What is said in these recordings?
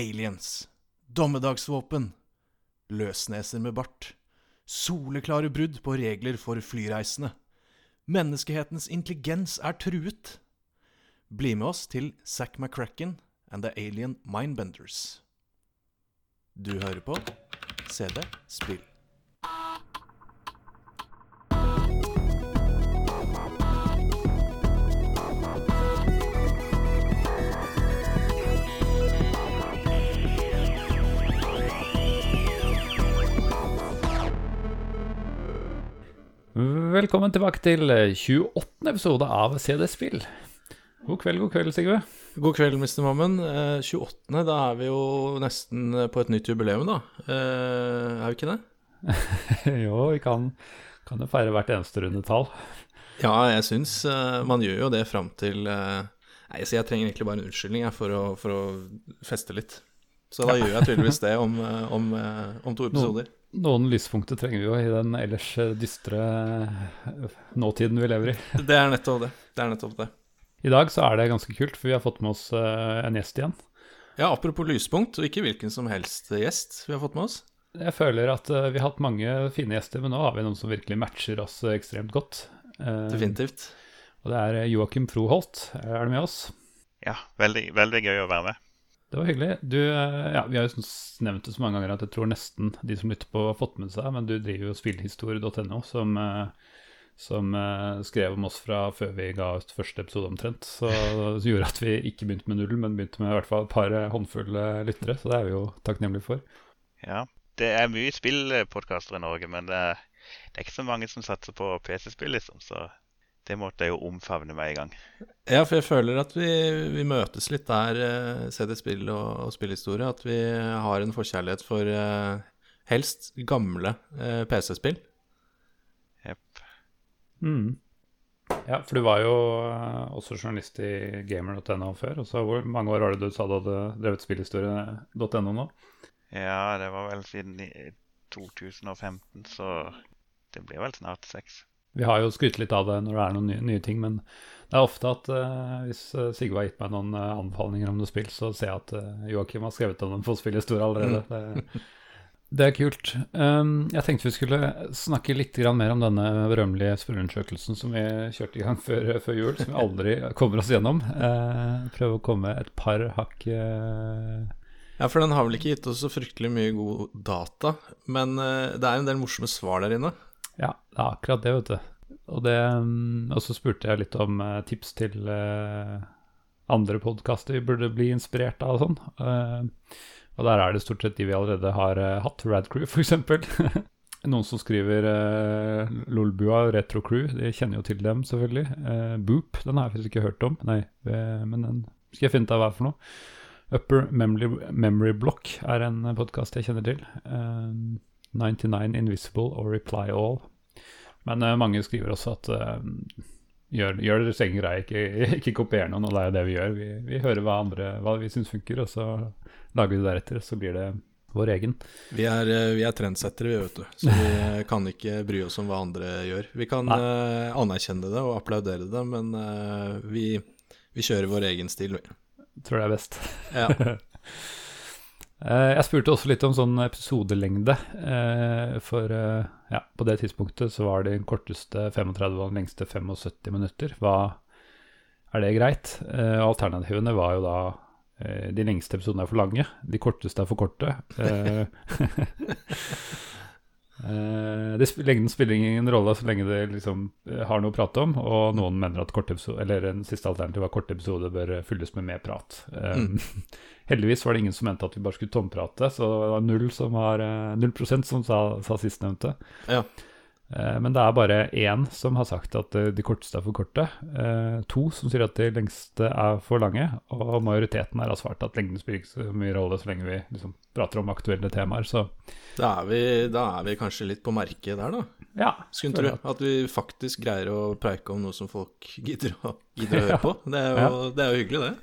aliens, dommedagsvåpen, løsneser med bart, soleklare brudd på regler for flyreisende. Menneskehetens intelligens er truet. Bli med oss til Zack McCracken and The Alien Mindbenders. Du hører på CD Spill. Velkommen tilbake til 28. episode av CD Spill. God kveld, god kveld, Sigve. God kveld, Mr. Mammen. Eh, 28., da er vi jo nesten på et nytt jubileum, da. Eh, er vi ikke det? jo, vi kan, kan jo feire hvert eneste runde tall. Ja, jeg syns eh, man gjør jo det fram til eh, Nei, så jeg trenger egentlig bare en unnskyldning jeg, for, å, for å feste litt. Så da gjør jeg tydeligvis det om, eh, om, eh, om to episoder. Noen lyspunkter trenger vi jo i den ellers eh, dystre eh, nåtiden vi lever i. Det er nettopp det. Det er nettopp det. I dag så er det ganske kult, for vi har fått med oss eh, en gjest igjen. Ja, apropos lyspunkt, og ikke hvilken som helst gjest vi har fått med oss. Jeg føler at vi har hatt mange fine gjester, men nå har vi noen som virkelig matcher oss ekstremt godt. Definitivt. Og det er Joakim Froholt. Er du med oss? Ja, veldig, veldig gøy å være med. Det var hyggelig. Du, eh, ja, vi har jo nevnt det så mange ganger at jeg tror nesten de som lytter på, har fått med seg, men du driver jo spillhistorie.no, som, eh, som eh, skrev om oss fra før vi ga ut første episode omtrent. Så det gjorde at vi ikke begynte med null, men begynte med i hvert fall et par håndfulle lyttere. Så det er vi jo takknemlige for. Ja, Det er mye spillpodkaster i Norge, men det er ikke så mange som satser på PC-spill, liksom. Så det måtte jeg jo omfavne med en gang. Ja, for jeg føler at vi, vi møtes litt der, eh, CD Spill og, og spillhistorie. At vi har en forkjærlighet for uh, helst gamle uh, PC-spill. Jepp. Mm. Ja, for du var jo også journalist i gamer.no før. Og så hvor mange år var det du sa du hadde drevet spillhistorie.no nå? Ja, det var vel siden 2015, så det blir vel snart seks. Vi har jo skrytt litt av det når det er noen nye, nye ting, men det er ofte at uh, hvis eh, Sigve har gitt meg noen uh, anbefalinger om noe spill, så ser jeg at uh, Joakim har skrevet om dem på store allerede. Det, det er kult. Um, jeg tenkte vi skulle snakke litt grann mer om denne berømmelige spørreundersøkelsen som vi kjørte i gang før, før jul, som vi aldri kommer oss gjennom. Uh, prøve å komme et par hakk Ja, for den har vel ikke gitt oss så fryktelig mye god data, men det er en del morsomme svar der inne. Ja, det er akkurat det, vet du. Og, det, mm, og så spurte jeg litt om eh, tips til eh, andre podkaster vi burde bli inspirert av og sånn. Eh, og der er det stort sett de vi allerede har hatt. Radcrew, f.eks. Noen som skriver uh, Lolbua Retro Crew. De kjenner jo til dem, selvfølgelig. Uh, Boop, den har jeg faktisk ikke hørt om. Nei, men den skal jeg finne ut av hva er for noe. Upper Memory, Memory Block er en podkast jeg kjenner til. Uh, 99 Invisible og Reply All. Men uh, mange skriver også at uh, gjør, gjør deres egen greie, ikke, ikke kopier noen, og det er jo det vi gjør. Vi, vi hører hva andre hva vi syns funker, og så lager vi det deretter. Så blir det vår egen. Vi er, eh, vi er trendsettere, vi, vet du. Så vi kan ikke bry oss om hva andre gjør. Vi kan eh, anerkjenne det og applaudere det, men vi, vi kjører vår egen stil, vi. Tror det er best. Ja. Eh, Jeg spurte også litt om sånn episodelengde. eh, For eh, ja, på det tidspunktet så var den korteste 35 og den lengste 75 minutter. Hva Er det greit? Alternativene var jo da de lengste episodene er for lange, de korteste er for korte. Eh, det, lengden spiller ingen rolle så lenge det liksom eh, har noe å prate om, og noen mener at kort episode, eller en siste alternativ var korte episoder bør eh, fylles med mer prat. Eh, Heldigvis var det ingen som mente at vi bare skulle tomprate, så det var null, som var, null prosent som sa, sa sistnevnte. Ja. Eh, Men det er bare én som har sagt at eh, de korteste er for korte. eh, To som sier at de lengste er for lange. Og majoriteten har svart at lengden spiller ikke så mye rolle så lenge vi liksom prater om aktuelle temaer. Så Da er, vi, da er vi kanskje litt på merket der, da. ja. Skulle tro at vi faktisk greier å preike om noe som folk gidder å, gidder å høre Ja. på. Det er, jo, det er jo hyggelig, det.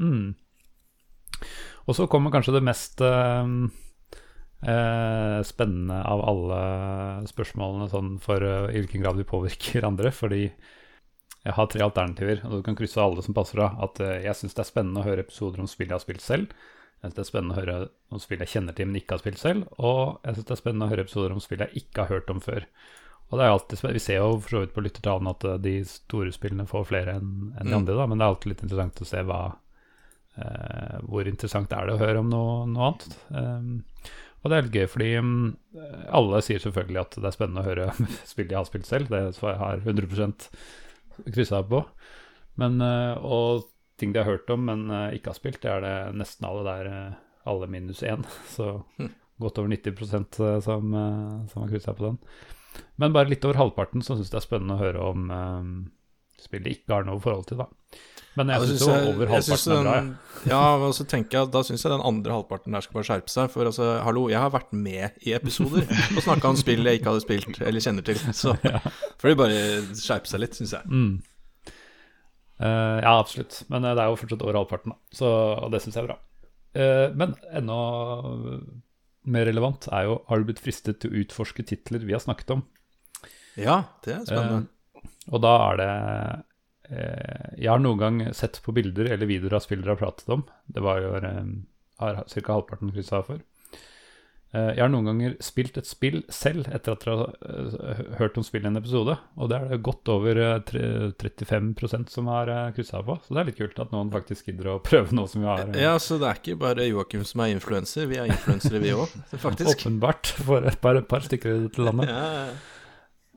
Mm. Og så kommer kanskje det mest eh, eh, spennende av alle spørsmålene sånn for uh, i hvilken grad vi påvirker andre. Fordi jeg har tre alternativer, og du kan krysse alle som passer av. At uh, jeg syns det er spennende å høre episoder om spill jeg har spilt selv. Jeg synes det er spennende å høre om spill jeg kjenner til, men ikke har spilt selv. Og jeg synes det er spennende å høre episoder om spill jeg ikke har hørt om før. Og det er alltid, spennende. Vi ser jo for så vidt på lyttertallene at de store spillene får flere enn en de Mm. andre, da, men det er alltid litt interessant å se hva eh, Hvor interessant er det å høre om noe, noe annet. Um, og det er litt gøy, fordi mm, alle sier selvfølgelig at det er spennende å høre om spill de har spilt selv. Det har jeg 100% kryssa på. Men, eh, og ting de har hørt om, men eh, ikke har spilt, det er det nesten alle der, eh, alle minus én. Så Hm. godt over 90% som, som har kryssa på den. Men bare litt over halvparten så syns det er spennende å høre om um, spill de ikke har noe forhold til, da. Men jeg Ja, syns synes jo jeg- over halvparten er bra, jeg. Ja, og så tenker jeg at da syns jeg den andre halvparten der skal bare skjerpe seg. For altså, hallo, jeg har vært med i episoder og snakka om spill jeg ikke hadde spilt eller kjenner til. Så får de bare skjerpe seg litt, syns jeg. Mm. Uh, ja, absolutt. Men uh, det er jo fortsatt over halvparten, da. Så, og det syns jeg er bra. Uh, men enda mer relevant er jo Har du blitt fristet til å utforske titler vi har snakket om? Ja, det er spennende. Og da er det Jeg har noen gang sett på bilder eller videoer av spill dere har pratet om. Det var jo eh, ca. halvparten kryssa for. Eh, jeg har noen ganger spilt et spill selv etter at dere har eh, hørt om spillet i en episode. Og det er det godt over eh, 35% som har kryssa på. Så det er litt kult at noen faktisk gidder å prøve noe som vi har. eh, Ja, så det er ikke bare Joakim som er influenser, vi er influensere vi òg, faktisk. Åpenbart for et par, par stykker i dette landet. Ja, Eh,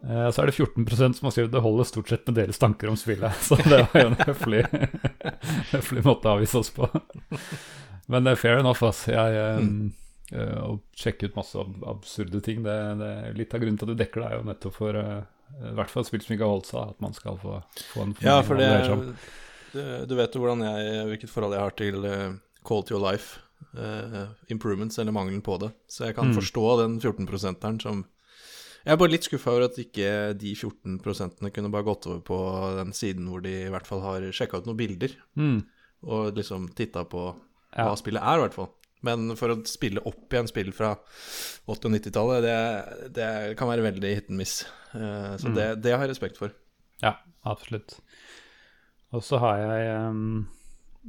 Så er det 14% som har skrevet det holder stort sett med deres tanker om spillet. Så det var jo en høflig, høflig måte å avvise oss på. Men det er fair enough, ass. Jeg, eh, Mm. øh, Å sjekke ut masse absurde ting. Det, det, litt av grunnen til at du dekker det, er jo nettopp for eh, I hvert fall spill som ikke har holdt seg, at man skal få, få en ja for det, det Du vet jo hvordan jeg, hvilket forhold jeg har til Call quality of life. Uh, improvements, eller mangelen på det. Så jeg kan Mm. forstå den 14 %-eren som Jeg er bare litt skuffa over at ikke de 14 prosentene kunne bare gått over på den siden hvor de i hvert fall har sjekka ut noen bilder, Mm. og liksom titta på Ja. hva spillet er, i hvert fall. Men for å spille opp igjen spill fra 80- og 90-tallet, det, det kan være veldig hit and miss. Eh, så Mm. det, det har jeg respekt for. Ja, absolutt. Og så har jeg ehm,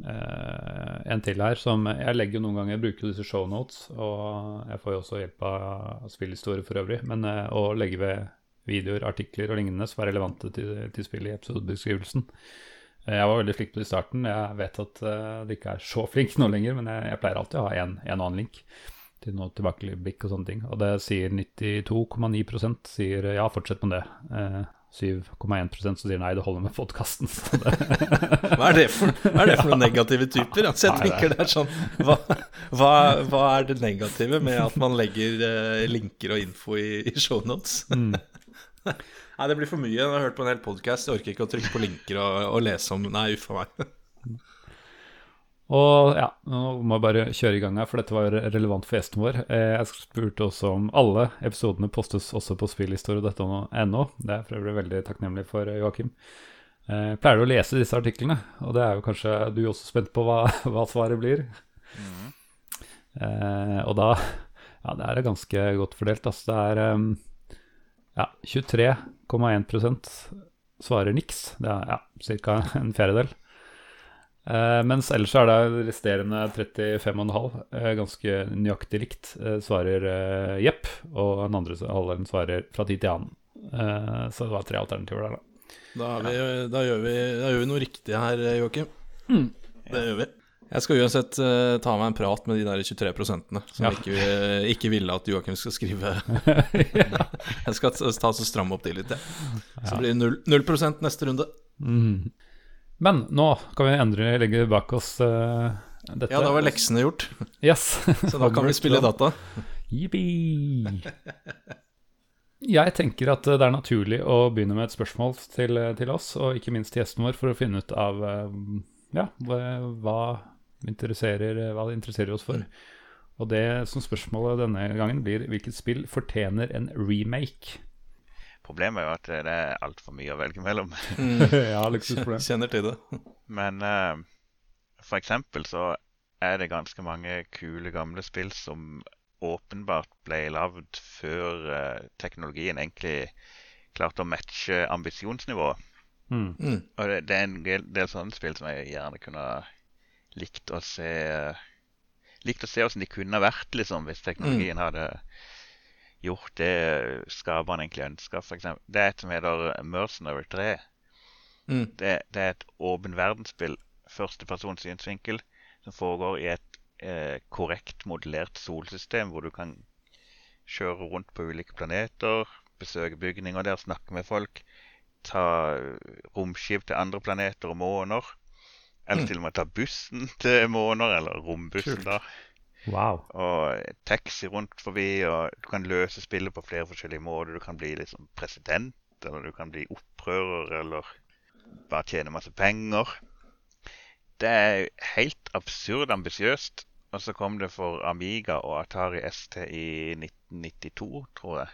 eh, en til her som Jeg legger jo noen ganger, bruker disse shownotes, og jeg får jo også hjelp av spillhistorie for øvrig, men eh, å legge ved videoer, artikler og lignende som er relevante til, til spillet i episodebeskrivelsen. Eh, Jeg var veldig flink på det i starten. Jeg vet at eh, det ikke er så flink nå lenger, men jeg, jeg pleier alltid å ha en, en annen link til noe tilbakeblikk og sånne ting. Og det sier 92,9% sier ja, fortsett med det. Eh, 7,1 som sier nei, det holder med podkasten. Hva er det for, hva det for noen negative typer? Altså, jeg tenker det er sånn hva, hva, hva er det negative med at man legger eh, linker og info i, i shownotes? Mm. Nei, det blir for mye. Jeg har hørt på en hel podkast, jeg orker ikke å trykke på linker og, og lese om Nei, uff a meg. Og ja, nå må jeg bare kjøre i gang her, for dette var relevant for gjesten vår. Eh, Jeg spurte også om alle episodene postes også på spillhistorie.no. Det er for øvrig veldig takknemlig for eh, Joakim. Jeg Pleier du å lese disse artiklene? Og det er jo kanskje du er også spent på hva, hva svaret blir. Eh, og da Ja, det er ganske godt fordelt. Altså, det er em, ja, 23,1% svarer niks. Det er ja, ca. en fjerdedel. Eh, mens ellers er det resterende 35,5 eh, ganske nøyaktig likt. Eh, svarer jepp, og den andre halvdelen svarer fra tid til annen. Eh, så det var tre alternativer der, da. Da, har vi, da, gjør, vi, da gjør vi noe riktig her, Joakim. Mm. Det gjør vi. Jeg skal uansett uh, ta meg en prat med de der 23 prosentene som Ja. ikke, ikke ville at Joakim skal skrive. Jeg skal ta så stramme opp de litt, jeg. Så blir det null, null prosent neste runde. Mm. Men nå kan vi endre legge bak oss uh, dette. Ja, da var leksene gjort, Yes. så da kan vi spille data. Jippi! Jeg tenker at det er naturlig å begynne med et spørsmål til, til oss, og ikke minst til gjesten vår, for å finne ut av eh, ja, hva, interesserer, hva interesserer oss for. Og det som spørsmålet denne gangen blir hvilket spill fortjener en remake? Problemet er jo at det er altfor mye å velge mellom. ja, luksusproblem. Kjenner til det. Men uh, for eksempel så er det ganske mange kule, gamle spill som åpenbart ble lagd før uh, teknologien egentlig klarte å matche ambisjonsnivået. Mm. Mm. Og det, det er en del, del sånne spill som jeg gjerne kunne likt å se uh, likt å se hvordan de kunne vært liksom, hvis teknologien hadde gjort det skaperen egentlig ønska. Det er et som heter Mercenary 3. Mm. Det, det, er et åpen verdensspill, førstepersons synsvinkel, som foregår i et eh, korrekt modellert solsystem, hvor du kan kjøre rundt på ulike planeter, besøke bygninger der, snakke med folk, ta romskip til andre planeter og måner. Eller mm. til og med ta bussen til måner, eller rombussen, Kult. da. Wow. Og taxi rundt forbi, og du kan løse spillet på flere forskjellige måter. Du kan bli liksom president, eller du kan bli opprører, eller bare tjene masse penger. Det er helt absurd ambisiøst. Og så kom det for Amiga og Atari ST i 1992, tror jeg.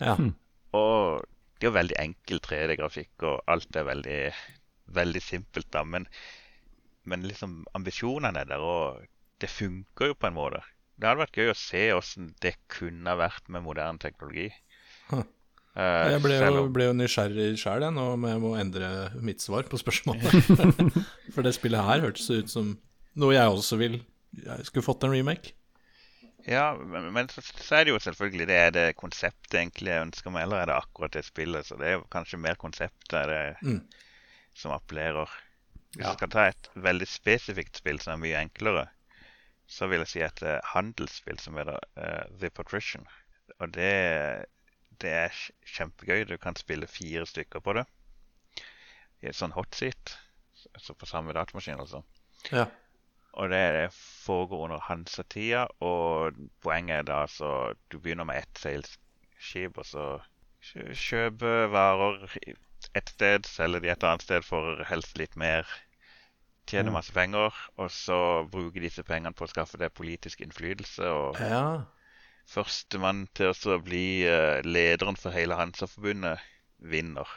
Ja. Hmm. Og det er jo veldig enkel 3D-grafikk, og alt er veldig, veldig simpelt, da. Men, men liksom ambisjonene er der, og det funker jo på en måte. Det hadde vært gøy å se åssen det kunne vært med moderne teknologi. Huh. Uh, jeg ble jo, ble jo nysgjerrig sjøl nå om jeg må endre mitt svar på spørsmålet. For det spillet her hørtes ut som noe jeg også vil Jeg skulle fått en remake. Ja, men, men så, så, er det jo selvfølgelig det er det konseptet egentlig jeg ønsker meg, eller er det akkurat det spillet? Så det er jo kanskje mer konseptet det, mm. som appellerer. Hvis ja. jeg skal ta et veldig spesifikt spill som er mye enklere, så vil jeg si et uh, handelsspill som heter uh, The Patrician. Og det, det, er kjempegøy. Du kan spille fire stykker på det i et sånn hotseat. Så på samme datamaskin, altså. Ja. Og det, det foregår under Hansa-tida, og poenget er da så Du begynner med ett seilskip, og så kjøper varer et sted, selger de et annet sted for helst litt mer tjene mm. masse penger, og så bruke disse pengene på å skaffe deg politisk innflytelse. Og ja. førstemann til å bli uh, lederen for hele Hansa-forbundet vinner.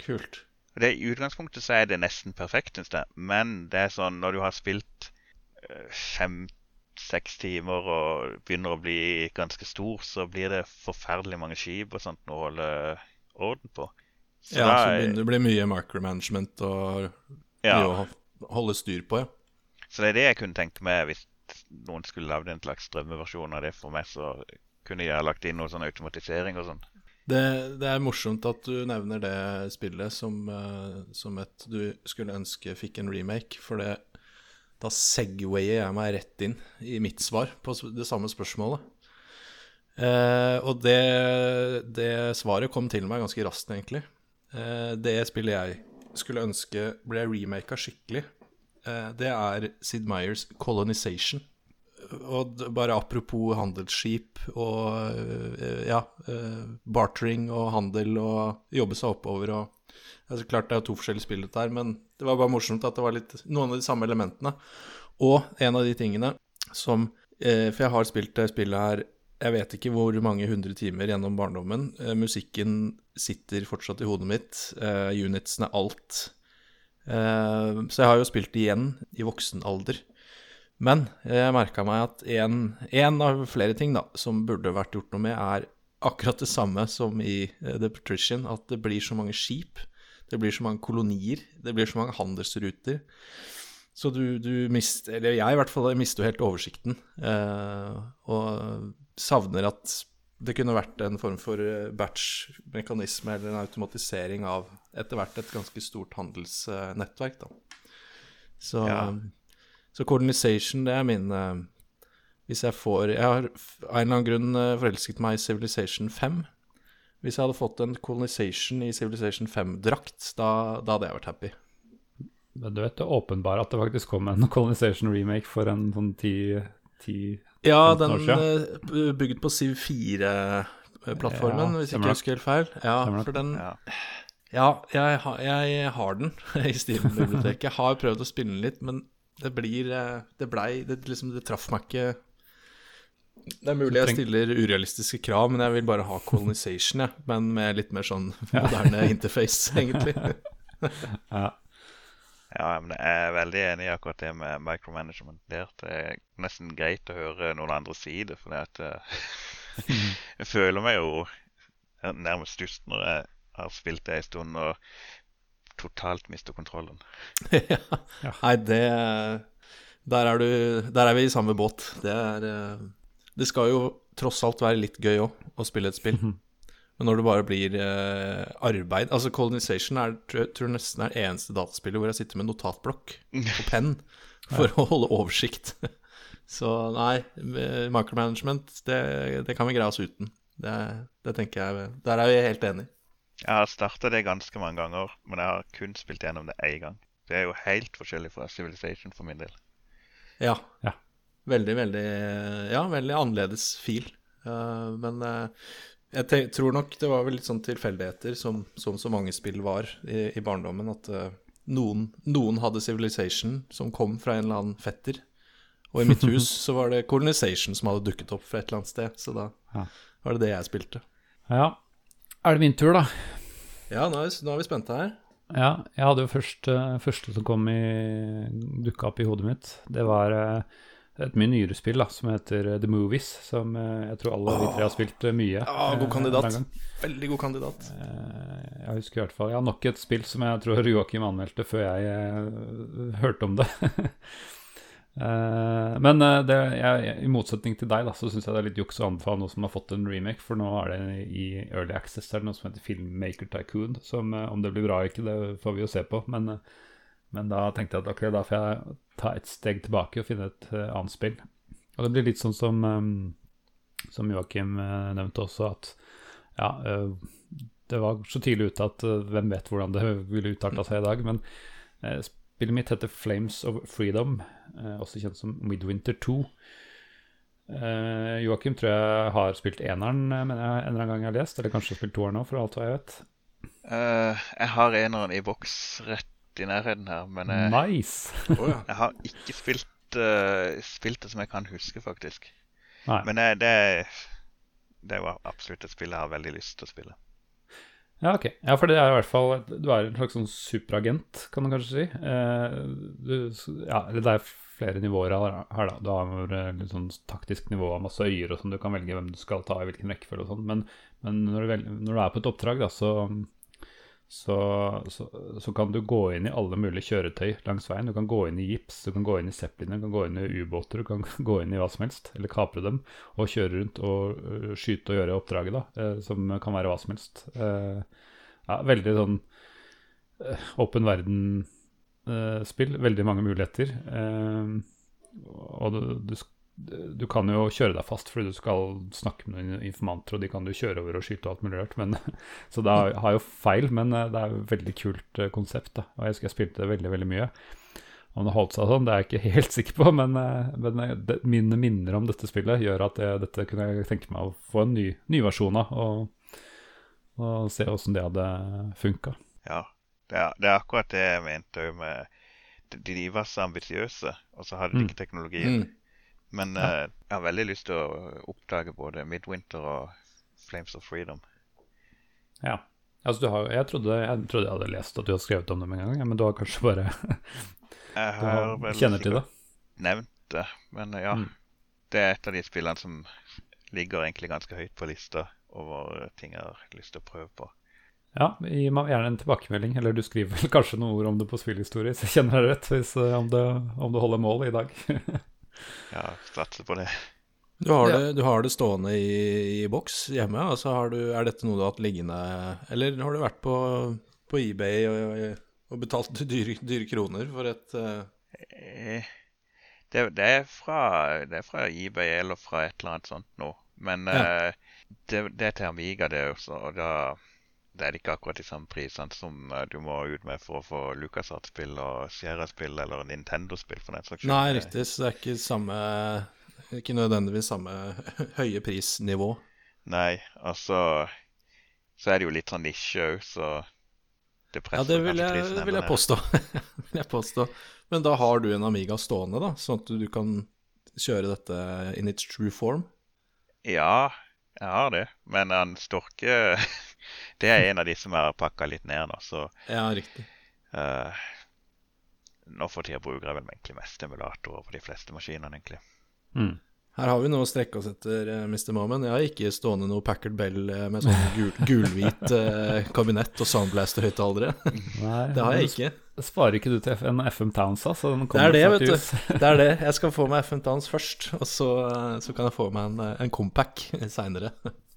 Kult. Det, I utgangspunktet så er det nesten perfekt, syns jeg. Men det er sånn når du har spilt uh, fem-seks timer og begynner å bli ganske stor, så blir det forferdelig mange skip og sånt å holde orden på. Så ja, så begynner det å bli mye micromanagement og ja. mye holde styr på, ja. Så det er det jeg kunne tenkt meg hvis noen skulle lagd en slags drømmeversjon av det for meg, så kunne jeg lagt inn noe sånn automatisering og sånn. Det, det, er morsomt at du nevner det spillet som, uh, som, et du skulle ønske fikk en remake, for det, da segwayer jeg meg rett inn i mitt svar på det samme spørsmålet. Eh, og det, det, svaret kom til meg ganske raskt, egentlig. Eh, det spillet jeg skulle ønske ble remaka skikkelig, eh, det er Sid Meyers 'Colonization'. Og bare apropos handelsskip og eh, ja, eh, bartering og handel og jobbe seg oppover og altså Klart det er to forskjellige spill, dette her, men det var bare morsomt at det var litt, noen av de samme elementene. Og en av de tingene som For jeg har spilt det spillet her jeg vet ikke hvor mange hundre timer gjennom barndommen. Musikken sitter fortsatt i hodet mitt. Uh, unitsene, alt. Uh, så jeg har jo spilt igjen i voksen alder. Men jeg merka meg at en av flere ting da, som burde vært gjort noe med, er akkurat det samme som i uh, The Patrician. At det blir så mange skip. Det blir så mange kolonier. Det blir så mange handelsruter. Så du, du mister Eller jeg i hvert fall mister jo helt oversikten. Og savner at det kunne vært en form for eh, batch-mekanisme eller en automatisering av etter hvert et ganske stort handelsnettverk. Da. Så, ja. så colonization, det er min uh, Hvis jeg får Jeg har av en eller annen grunn uh, forelsket meg i Civilization 5. Hvis jeg hadde fått en colonization i Civilization 5-drakt, da, da hadde jeg vært happy. Men du vet det åpenbare at det faktisk kom en Colonization remake for en sånn ti, ti Ja, den uh, bygd på Siv 4-plattformen, ja, hvis ikke jeg husker helt feil. Ja, for den Ja, ja jeg, har, jeg, har den i Steam-biblioteket. Jeg har prøvd å spille den litt, men det blir eh, Det blei det, liksom, det traff meg ikke det er mulig jeg stiller urealistiske krav, men jeg vil bare ha colonization, jeg. Men med litt mer sånn moderne interface, egentlig. ja. Ja, men jeg er veldig enig i akkurat det med micromanagement. Det er nesten greit å høre noen andre si det, for eh, jeg føler meg jo nærmest dust når jeg har spilt det en stund og totalt mister kontrollen. ja. Nei, det Der er, du, der er vi i samme båt. Det er eh, Det skal jo tross alt være litt gøy òg, å spille et spill. Men når det bare blir eh, arbeid Altså Colonization er tror jeg tror nesten er det eneste dataspillet hvor jeg sitter med notatblokk og penn for å holde oversikt. Så nei, eh, micromanagement, det, det kan vi greie oss uten. Det, det tenker jeg Der er vi helt enige. Jeg har starta det ganske mange ganger, men jeg har kun spilt gjennom det én gang. Det er jo helt forskjellig fra Civilization for min del. Ja. Ja. Veldig, veldig Ja, veldig annerledes fil. Uh, men eh, jeg tror nok det var vel litt sånn tilfeldigheter, som, som så mange spill var i, i barndommen, at uh, noen, noen hadde Civilization som kom fra en eller annen fetter. Og i mitt hus så var det Colonization som hadde dukket opp fra et eller annet sted. Så da Ja. var det det jeg spilte. Ja. Er det min tur, da? Ja, nå er, vi- nå er vi spente her. Ja, jeg hadde jo først uh, første som kom i dukka opp i hodet mitt. Det var eh, et mye nyere spill da, som heter eh, The Movies, som eh, jeg tror alle vi tre har spilt eh, mye. Ja, god kandidat. Veldig god kandidat. Jeg husker i hvert fall Ja, nok et spill som jeg tror Joakim anmeldte før jeg hørte om det. Men det, jeg, i motsetning til deg, da, så syns jeg det er litt juks å anbefale noe som har fått en remake, for nå er det i Early Access er det noe som heter Filmmaker Tycoon, som om det blir bra eller ikke, det får vi jo se på. Men, men da tenkte jeg at ok, da får jeg ta et steg tilbake og finne et uh, annet spill. Og det blir litt sånn som, um, som Joakim uh, nevnte også, at ja, uh, det var så tidlig ute at hvem vet hvordan det ville utarta seg i dag. Men spillet mitt heter Flames of Freedom, også kjent som Midwinter 2. Eh, Joakim tror jeg har spilt eneren mener jeg, en eller annen gang jeg har lest, eller kanskje spilt toeren nå, for alt hva jeg vet. Jeg har eneren i boks rett i nærheten her, men jeg, Nice! Jeg har ikke spilt, uh, spilt det som jeg kan huske, faktisk. Nei. Men jeg, det, det er jo absolutt et spill jeg har veldig lyst til å spille. Ja, ok. Ja, for det er i hvert fall Du er en slags sånn superagent, kan du kanskje si. Eh, du, ja, eller det er flere nivåer her, da. Du har eh, litt sånn taktisk nivå av masse øyer og sånn. Du kan velge hvem du skal ta i hvilken rekkefølge og sånn. Men, men når, du vel, når du er på et oppdrag, da, så, så, så, så kan du gå inn i alle mulige kjøretøy langs veien. Du kan gå inn i gips, du kan gå inn i zeppeliner, du kan gå inn i ubåter, du kan gå inn i hva som helst. Eller kapre dem og kjøre rundt og øh, skyte og gjøre oppdraget, da. eh, som kan være hva som helst. Eh, ja, veldig sånn eh, åpen verden-spill. veldig mange muligheter. Eh, og du, du, du kan jo kjøre deg fast fordi du skal snakke med noen informanter, og de kan du kjøre over og skyte og alt mulig rart. Men, så det har, jo feil, men eh, det er et veldig kult eh, konsept. da, Og jeg husker jeg spilte det veldig, veldig mye. Om det holdt seg sånn, det er jeg ikke helt sikker på, men, eh, men det, mine minner om dette spillet gjør at jeg, dette kunne jeg tenke meg å få en ny, ny versjon av, og, og se åssen det hadde funka. Ja, det er, det er akkurat det jeg mente òg med de- De var så ambisiøse, og så hadde de Mm. ikke teknologien. Mm. Men Ja. uh, jeg har veldig lyst til å oppdage både Midwinter og Flames of Freedom. Ja. Altså, du har, jeg, trodde, jeg trodde jeg hadde lest at du hadde skrevet om dem en gang, men du har kanskje bare Jeg har vel kjenner til det. nevnt det, men eh, ja. Mm. Det er et av de spillene som ligger egentlig ganske høyt på lista over ting jeg har lyst til å prøve på. Ja, gi meg gjerne en tilbakemelding, eller du skriver vel kanskje noen ord om det på spillhistorie, så jeg kjenner deg rett hvis, eh, om, det, om det holder mål i dag. Ja, satser på det. Du, har Ja. det, du har det stående i, i boks hjemme? Altså har du, er dette noe du har hatt liggende Eller har du vært på, på eBay og, og betalt dyre, dyre kroner for et Eh, Det, det, er fra, det er fra eBay eller fra et eller annet sånt nå. Men Ja. uh, det, det er til Amiga, det også. Og da det er ikke akkurat de samme prisene som eh, du må ut med for å få LucasArts-spill og Sierra-spill eller Nintendo-spill. for den saks. Nei, riktig, så det er ikke samme Ikke nødvendigvis samme høye prisnivå. Nei, altså Så er det jo litt sånn nisje òg, så det Ja, presser det vil jeg, prisen vil jeg påstå. vil jeg påstå. Men da har du en Amiga stående, da, sånn at du kan kjøre dette in its true form? Ja, jeg har det. Men han Storke Det er en av de som er pakka litt ned nå, så Ja, riktig. Uh, Nå for tida bruker jeg vel egentlig mest emulatorer på de fleste maskinene, egentlig. Mm. Her har vi noe å strekke oss etter, eh, Mr. Moman. Jeg har ikke stående noe Packard Bell eh, med sånn gul, gulhvit eh, kabinett og Soundblaster-høyttalere. Det har jeg ikke. sparer ikke du til en FM Towns, da? Så den Det er det, vet du. Det er det. Jeg skal få meg FM Towns først, og så, så kan jeg få meg en, en compact seinere.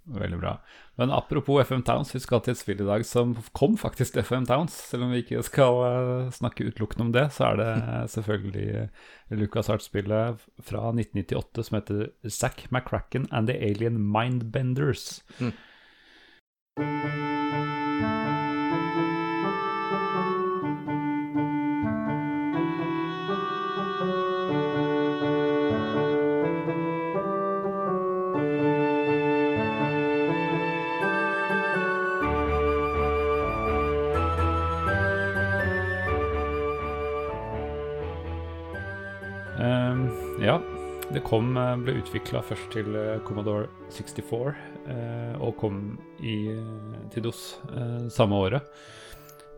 Veldig bra. Men apropos FM Towns, vi skal til et spill i dag som kom faktisk til FM Towns. Selv om vi ikke skal eh, snakke utelukkende om det, så er det selvfølgelig Lucas Hart-spillet fra 1998 som heter Zack McCracken and the Alien Mindbenders. Mm. Det kom, eh, ble utvikla først til eh, Commodore 64 eh, og kom i, til DOS samme året.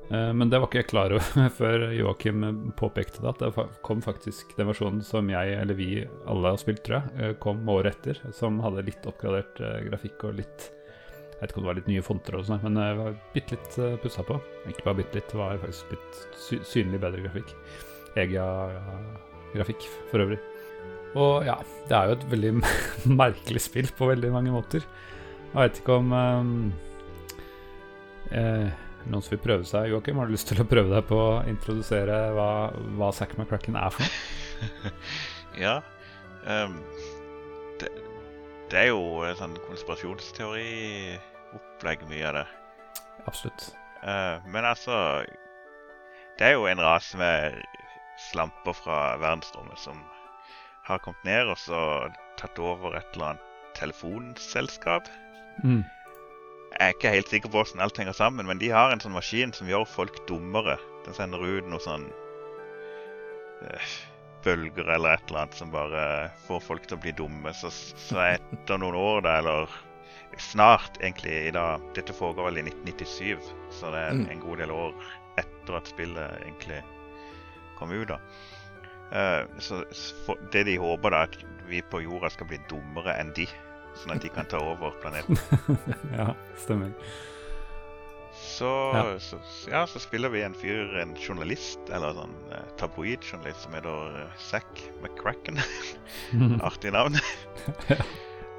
Men det var ikke jeg klar over før Joakim påpekte det, at det kom faktisk den versjonen som jeg, eller vi alle har spilt, tror jeg, kom året etter, som hadde litt oppgradert grafikk og litt Jeg vet ikke om det var litt nye fonter og sånn, men det var bitte litt pussa på. Ikke bare bitte litt, det var faktisk litt sy synlig bedre grafikk. EGA-grafikk for øvrig. Og ja, det er jo et veldig merkelig spill på veldig mange måter. Jeg vet ikke om um, eh, noen som vil prøve seg. Joakim, har du lyst til å prøve deg på å introdusere hva, hva Zack McCracken er for noe? Ja. Um, det, det er jo en sånn konspirasjonsteoriopplegg, mye av det. Absolutt. Uh, men altså Det er jo en rase med slamper fra verdensrommet som har kommet ned og så tatt over et eller annet telefonselskap. Mm. Jeg er ikke helt sikker på hvordan alt henger sammen, men de har en sånn maskin som gjør folk dummere. Den sender ut noe sånn øh, bølger eller et eller annet som bare får folk til å bli dumme. Så, så etter noen år, da, eller snart egentlig i dag Dette foregår vel i 1997, så det er en, Mm. en god del år etter at spillet egentlig kom ut. da. Eh, så det de håper, da, at vi på jorda skal bli dummere enn de. Sånn at de kan ta over planeten. ja, stemmer. Så Ja. så, ja, så spiller vi en fyr, en journalist, eller sånn eh, tabloidjournalist som heter uh, Zack McCracken. Artig navn.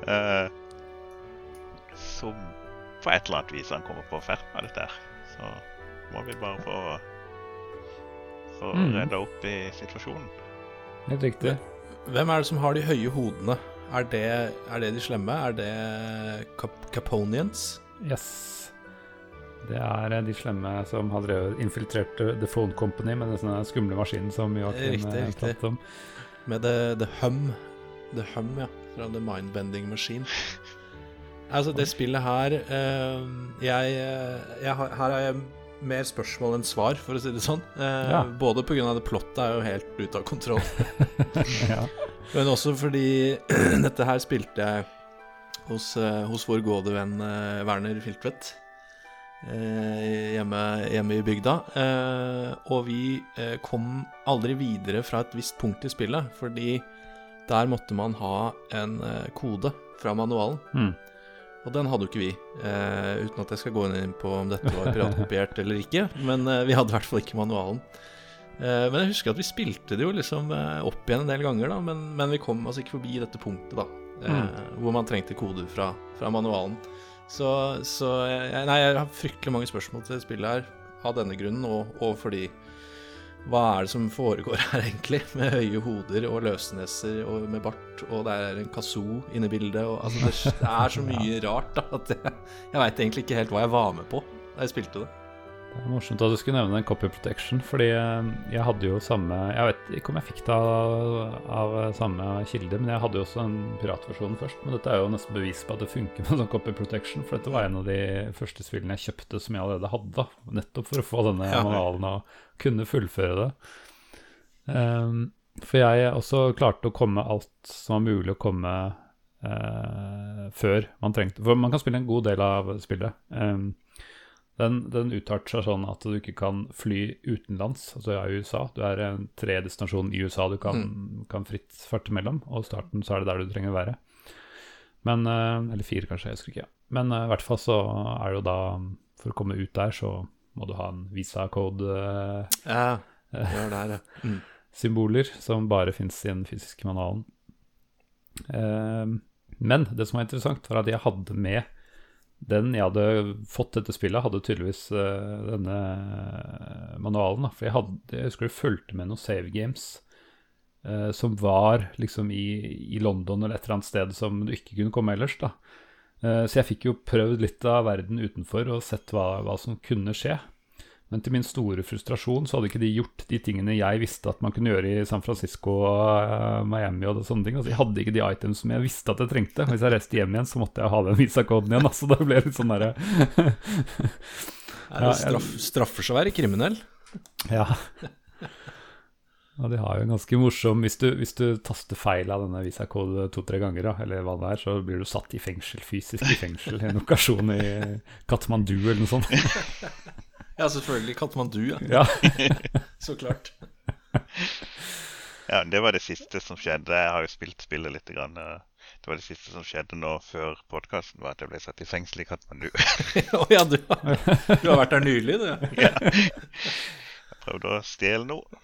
uh, som på et eller annet vis han kommer på ferden med dette her. Så må vi bare få, få Mm. redda opp i situasjonen. Helt riktig. Hvem er det som har de høye hodene? Er det, er det de slemme? Er det Cap Caponians? Yes. Det er eh, de slemme som har infiltrert eh, The Phone Company med den skumle maskinen som Joakim eh, pratet om. Med The, the Hum. The Hum, ja. Fra The Mindbending Machine. Altså, det spillet her Jeg, jeg Her har jeg mer spørsmål enn svar, for å si det sånn. Eh, Ja. Både pga. det plottet er jo helt ute av kontroll. ja. Men også fordi dette her spilte jeg hos, eh, hos vår gode venn eh, Werner Filtvedt. eh, hjemme, hjemme i bygda. Eh, og vi eh, kom aldri videre fra et visst punkt i spillet, fordi der måtte man ha en kode fra manualen. Mm. Og den hadde jo ikke vi, eh, uten at jeg skal gå inn på om dette var piratkopiert eller ikke. Men eh, vi hadde i hvert fall ikke manualen. Eh, men jeg husker at vi spilte det jo liksom eh, opp igjen en del ganger, da, men, men vi kom altså ikke forbi dette punktet, da. Eh, Hvor man trengte koder fra, fra manualen. Så, så jeg, Nei, jeg har fryktelig mange spørsmål til spillet her av denne grunnen, og, og fordi hva er det som foregår her, egentlig? Med høye hoder og løsneser og med bart, og det er en kazoo inne i bildet. Og, altså, det, det er så mye rart da, at jeg, jeg veit egentlig ikke helt hva jeg var med på da jeg spilte det. Det er morsomt at du skulle nevne den copy protection, fordi eh, jeg hadde jo samme Jeg vet ikke om jeg fikk det av, av samme kilde, men jeg hadde jo også en piratversjon først. Men dette er jo nesten bevis på at det funker med sånn copy protection, for dette var en av de første spillene jeg kjøpte som jeg allerede hadde, nettopp for å få denne Ja. manualen og kunne fullføre det. Um, for jeg også klarte å komme alt som var mulig å komme uh, før man trengte For man kan spille en god del av spillet. Ehm, den, den utarter seg sånn at du ikke kan fly utenlands, altså ja, i USA. Du er en tredestinasjon i USA du kan, kan fritt farte mellom, og i starten så er det der du trenger å være. Men, eh, eller fire kanskje, jeg husker ikke. Men eh, i hvert fall så er det jo da For å komme ut der, så må du ha en Visa-code-symboler Ja, det er der, ja. Mm. som bare fins i den fysiske manualen. Eh, men det som var interessant, var at jeg hadde med den jeg hadde fått dette spillet, hadde tydeligvis eh, denne manualen. Da. For jeg, hadde, jeg husker det fulgte med noen save games eh, som var liksom i, i London eller et eller annet sted som du ikke kunne komme ellers. da. Eh, så jeg fikk jo prøvd litt av verden utenfor og sett hva, hva som kunne skje. Men til min store frustrasjon så hadde ikke de gjort de tingene jeg visste at man kunne gjøre i San Francisco og Miami og sånne ting. Altså, jeg hadde ikke de items som jeg visste at jeg trengte. Hvis jeg reiste hjem igjen, så måtte jeg ha den visakoden igjen. Altså, det ble litt sånn der... Er det straff, straffer seg å være kriminell? Ja. Ja, de har jo en ganske morsom Hvis du, hvis du taster feil av denne visakode to-tre ganger, da, eller hva det er, så blir du satt i fengsel, fysisk i fengsel, i en lokasjon i Katmandu eller noe sånt. Ja, selvfølgelig. Katmandu, ja. Ja. Så klart. Ja, det var det siste som skjedde. Jeg har jo spilt spillet litt. Grann. Det var det siste som skjedde nå før podkasten, var at jeg ble satt i fengsel i Katmandu. Å ja, du har, du har vært der nylig, du. ja. Jeg prøvde å stjele noe.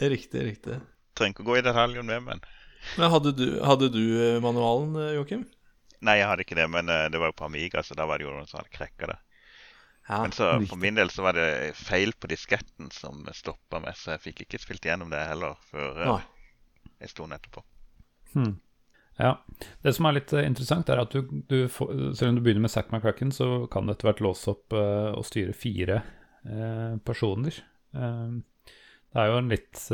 Riktig, riktig. Trenger ikke å gå i detaljen med, men Men hadde du, hadde du eh, manualen, eh, Joakim? Nei, jeg hadde ikke det, men eh, det var jo på Amiga, så da var det jo noen som hadde krekka det. Ja, Men så for min del så var det feil på disketten som stoppa meg, så jeg fikk ikke spilt gjennom det heller før eh, Nei. en stund etterpå. Hmm. Ja. Det som er litt eh, interessant, er at du, du får, selv om du begynner med Zack McCracken, så kan du etter hvert låse opp uh, og styre fire eh, personer. Uh, det er jo en litt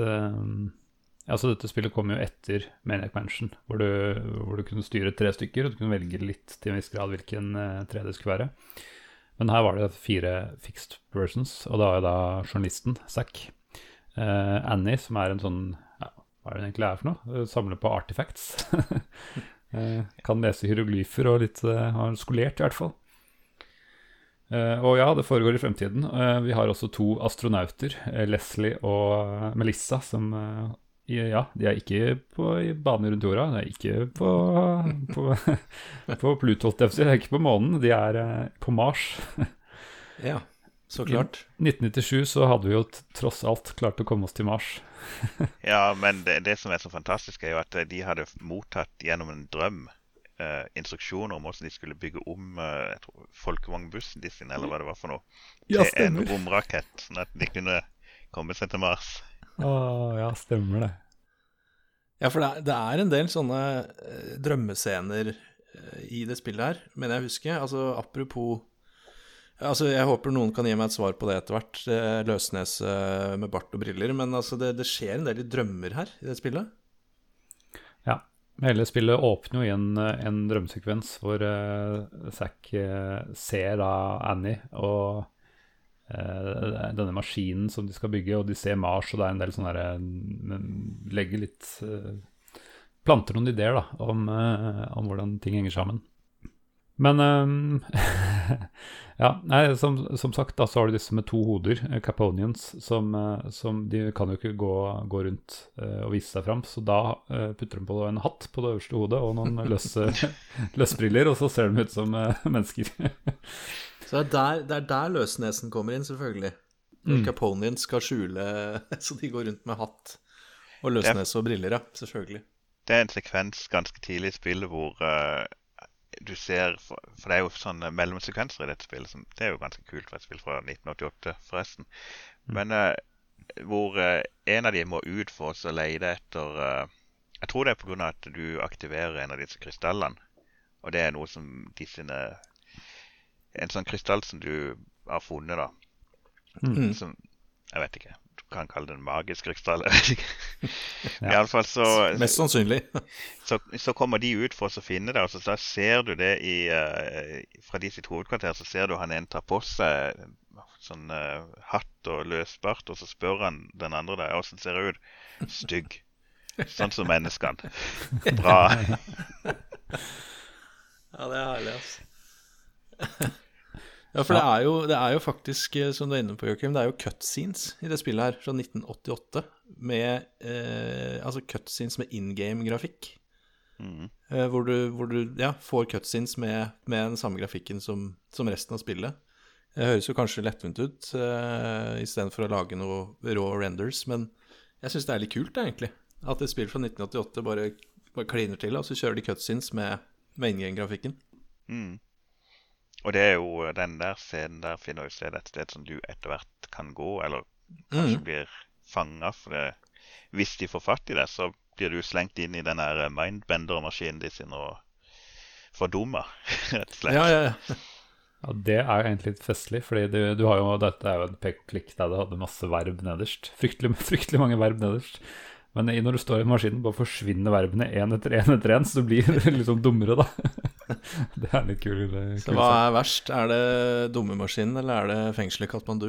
Altså, dette spillet kom jo etter Maniac Mansion, hvor du, hvor du kunne styre tre stykker, og du kunne velge litt til en viss grad hvilken tre det skulle være. Men her var det fire fixed persons, og da er da journalisten, Zack. Eh, Annie, som er en sånn ja, Hva er det hun egentlig er for noe? Eh, Samler på artifacts. eh, kan lese hieroglyfer og litt eh, har skolert, i hvert fall. Uh, og ja, det foregår i fremtiden. Uh, vi har også to astronauter, Leslie og Melissa, som i- ja, de er ikke på i bane rundt jorda. De er ikke på, på, på Pluto. De er ikke på månen. De er eh, på Mars. Ja, så klart. I 1997 så hadde vi jo tross alt klart å komme oss til Mars. Ja, men det, det som er så fantastisk, er jo at eh, de hadde mottatt gjennom en drøm eh, instruksjoner om hvordan de skulle bygge om eh, folkevognbussen de sin, eller hva det var for noe, Ja, til en romrakett, sånn at de kunne komme seg til Mars. Å ja, stemmer det. Ja, for det er, det er en del sånne eh, drømmescener eh, i det spillet her, mener jeg husker. Altså apropos Altså, Jeg håper noen kan gi meg et svar på det etter hvert. eh, Løsnes eh, med bart og briller. Men altså, det, det skjer en del i drømmer her i det spillet. Ja. Hele spillet åpner jo i en, en drømmesekvens hvor Zack ser da Annie og denne maskinen som de skal bygge, og de ser Mars, og det er en del sånne derre mm, Legger litt eh, Planter noen ideer da, om, eh, om hvordan ting henger sammen. Men eh, Ja, nei, som, som sagt, da så har du disse med to hoder, eh, Caponians, som, eh, som De kan jo ikke gå, gå rundt eh, og vise seg fram, så da eh, putter de på en hatt på det øverste hodet og noen løsbriller, og så ser de ut som eh, mennesker. Så det er der, det er der løsnesen kommer inn, selvfølgelig. Mm. Caponien skal skjule Så de går rundt med hatt og løsnese og briller, ja. Selvfølgelig. Det er en sekvens ganske tidlig i spillet hvor uh, du ser For, for det er jo sånne mellomsekvenser i dette spillet. Som, det er jo ganske kult for et spill fra 1988, forresten. Men uh, hvor uh, en av de må ut for oss å lete etter eh, Jeg tror det er pga. at du aktiverer en av disse krystallene. Og det er noe som de sine En sånn krystall som du har funnet, da. Mm. Som Jeg vet ikke. Du kan kalle det en magisk krystall. Ja. Iallfall så Mest sannsynlig. så, så kommer de ut for å finne det, og så da ser du det i uh, Fra de sitt hovedkvarter så ser du han en tar på seg sånn uh, hatt og løsbart, og så spør han den andre der åssen ser jeg ut. Stygg. Sånn som menneskene. Bra. Ja, det er herlig, altså. ja, for det er, jo, det er jo faktisk, eh, som du er inne på, Joakim, det er jo cutscenes i det spillet her fra 1988. Med eh, Altså cutscenes med in game-grafikk. Mm. Eh, hvor, du, hvor du ja, får cutscenes med, med den samme grafikken som, som resten av spillet. Det høres jo kanskje lettvint ut eh, istedenfor å lage noe rå renders, men jeg syns det er litt kult, egentlig. At et spill fra 1988 bare, bare kliner til, og så kjører de cutscenes med, med in game-grafikken. Mm. Og det er jo den der scenen der finner jo sted et sted som du etter hvert kan gå, eller kanskje Mm. blir fanga. For det, hvis de får fatt i det, så blir du slengt inn i den der mindbender-maskinen de sin og fordumma, rett og slett. Ja, ja, ja. Ja, Det er jo egentlig litt festlig, fordi du, du har jo, dette er jo en pek-klikk der du hadde masse verb nederst. Fryktelig, fryktelig mange verb nederst. Men når du står i maskinen, bare forsvinner verbene én etter én etter én, så du blir liksom dummere, da. Det er litt kul. kul Så hva er verst? Er det dummemaskinen, eller er det fengselet i Katmandu?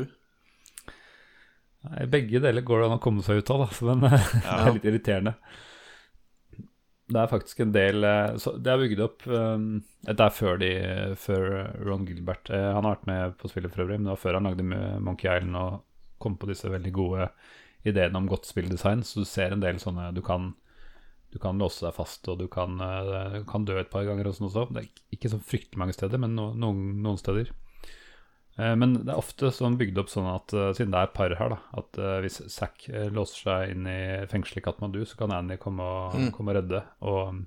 Nei, Begge deler går det an å komme seg ut av, da, men det Ja. er litt irriterende. Det er faktisk en del eh, så Det er bygd opp um, Dette er før, de, før Ron Gilbert. Eh, Han har vært med på spillet for øvrig, men det var før han lagde Monkey Island og kom på disse veldig gode ideene om godt spilldesign. Så du ser en del sånne Du kan, du kan låse deg fast, og du kan, eh, kan dø et par ganger og sånn også. Det er ikke så fryktelig mange steder, men no, noen, noen steder. Eh, Men det er ofte sånn bygd opp sånn at eh, siden det er par her, da, at hvis Zack låser seg inn i fengselet i Katmandu, så kan Annie komme og, Mm. komme og redde. Og,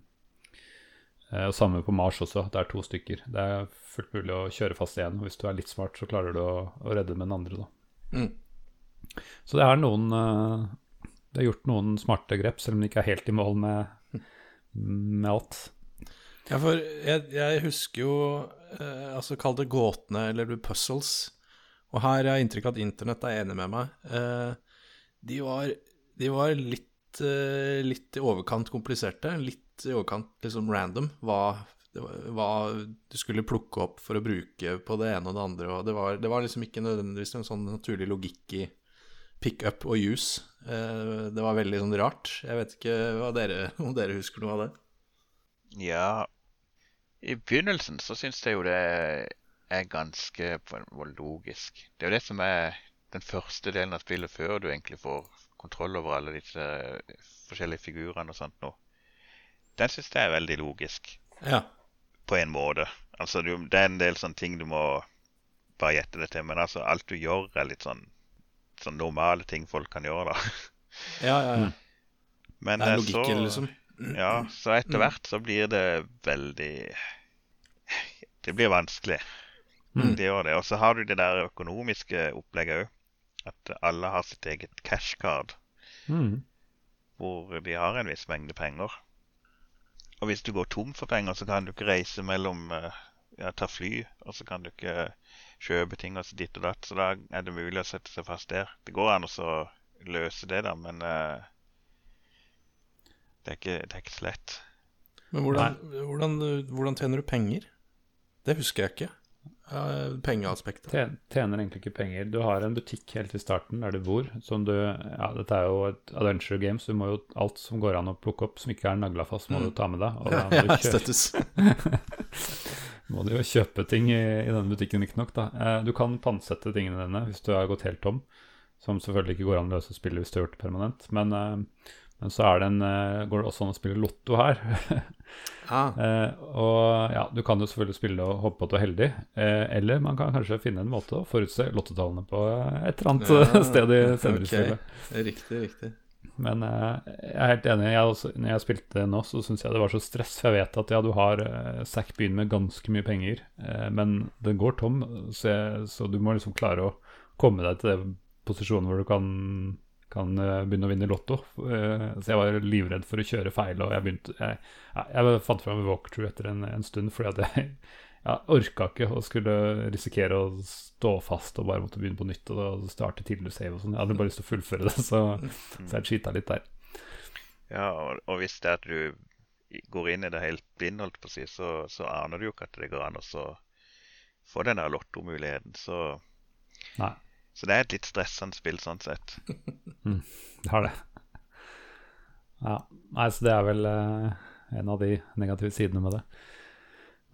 og samme på Mars også, det er to stykker. Det er fullt mulig å kjøre fast igjen. og Hvis du er litt smart, så klarer du å, å redde med den andre, da. Mm. Så det er noen eh, Det er gjort noen smarte grep, selv om de ikke er helt i mål med, med alt. Ja, for jeg, jeg husker jo eh, Altså, kall det gåtene eller puzzles. Og her har jeg inntrykk av at internett er enig med meg. Eh, de, var, de var litt, eh, litt i overkant kompliserte. Litt i overkant liksom random. Hva, hva du skulle plukke opp for å bruke på det ene og det andre. Og det var, det var liksom ikke nødvendigvis en sånn naturlig logikk i pick up og use. Eh, det var veldig sånn rart. Jeg vet ikke dere, om dere husker noe av det. Ja, i begynnelsen så syns jeg jo det er ganske logisk. Det er jo det som er den første delen av spillet, før du egentlig får kontroll over alle disse forskjellige figurene og sånt noe. Den syns jeg er veldig logisk, Ja. på en måte. Altså, det er en del sånne ting du må bare gjette det til, men altså, alt du gjør, er litt sånn, sånn normale ting folk kan gjøre, da. Ja, ja, ja. Men Det er logikken, så, liksom. Ja, så etter hvert så blir det veldig Det blir vanskelig. Mm. Det gjør det. Og så har du det der økonomiske opplegget òg. At alle har sitt eget cashcard, Mm. hvor de har en viss mengde penger. Og hvis du går tom for penger, så kan du ikke reise mellom eh, Ja, ta fly, og så kan du ikke kjøpe ting og så ditt og datt. Så da er det mulig å sette seg fast der. Det går an å løse det, da, men uh, det, er ikke, det er ikke så lett. Men hvordan, hvordan, hvordan tjener du penger? Det husker jeg ikke. Uh, pengeaspektet. Tjen- Tjener egentlig ikke penger. Du har en butikk helt i starten der du bor. Som du, ja, dette er jo et adventure game, så du må jo alt som går an å plukke opp som ikke er nagla fast, må Mm. du ta med deg. Og da må du, støttes. må du jo kjøpe ting i, i denne butikken, riktignok. Eh, du kan pantsette tingene dine hvis du har gått helt tom. Som selvfølgelig ikke går an å løse spillet hvis du har gjort det permanent. Men, eh, men så er det en, eh, går det også an å spille lotto her. Ah, Eh, og ja, du kan jo selvfølgelig spille og håpe på at du er heldig, eh, eller man kan kanskje finne en måte å forutse lottotallene på eh, et eller annet Ja, sted i senere okay. spillet. riktig, riktig. Men eh, jeg er helt enig. Jeg også, når jeg spilte nå, så syns jeg det var så stress. For jeg vet at ja, du har uh, Zack begynner med ganske mye penger, eh, men den går tom, så, jeg, så du må liksom klare å komme deg til den posisjonen hvor du kan, kan eh, begynne å vinne Lotto. Eh, så jeg var livredd for å kjøre feil, og jeg begynte jeg, jeg fant fram walkthrough etter en, en stund fordi at jeg jeg orka ikke å skulle risikere å stå fast og bare måtte begynne på nytt og starte tidligere save og sånn. Jeg hadde bare lyst til å fullføre det, så, så jeg cheata litt der. Ja, og, og hvis det er at du går inn i det helt blind, holdt på å si, så, så aner du jo ikke at det går an å få den der lottomuligheten. Så, Nei. så det er et litt stressende spill sånn sett. Det har det. Ja, nei, så det er vel eh, en av de negative sidene med det.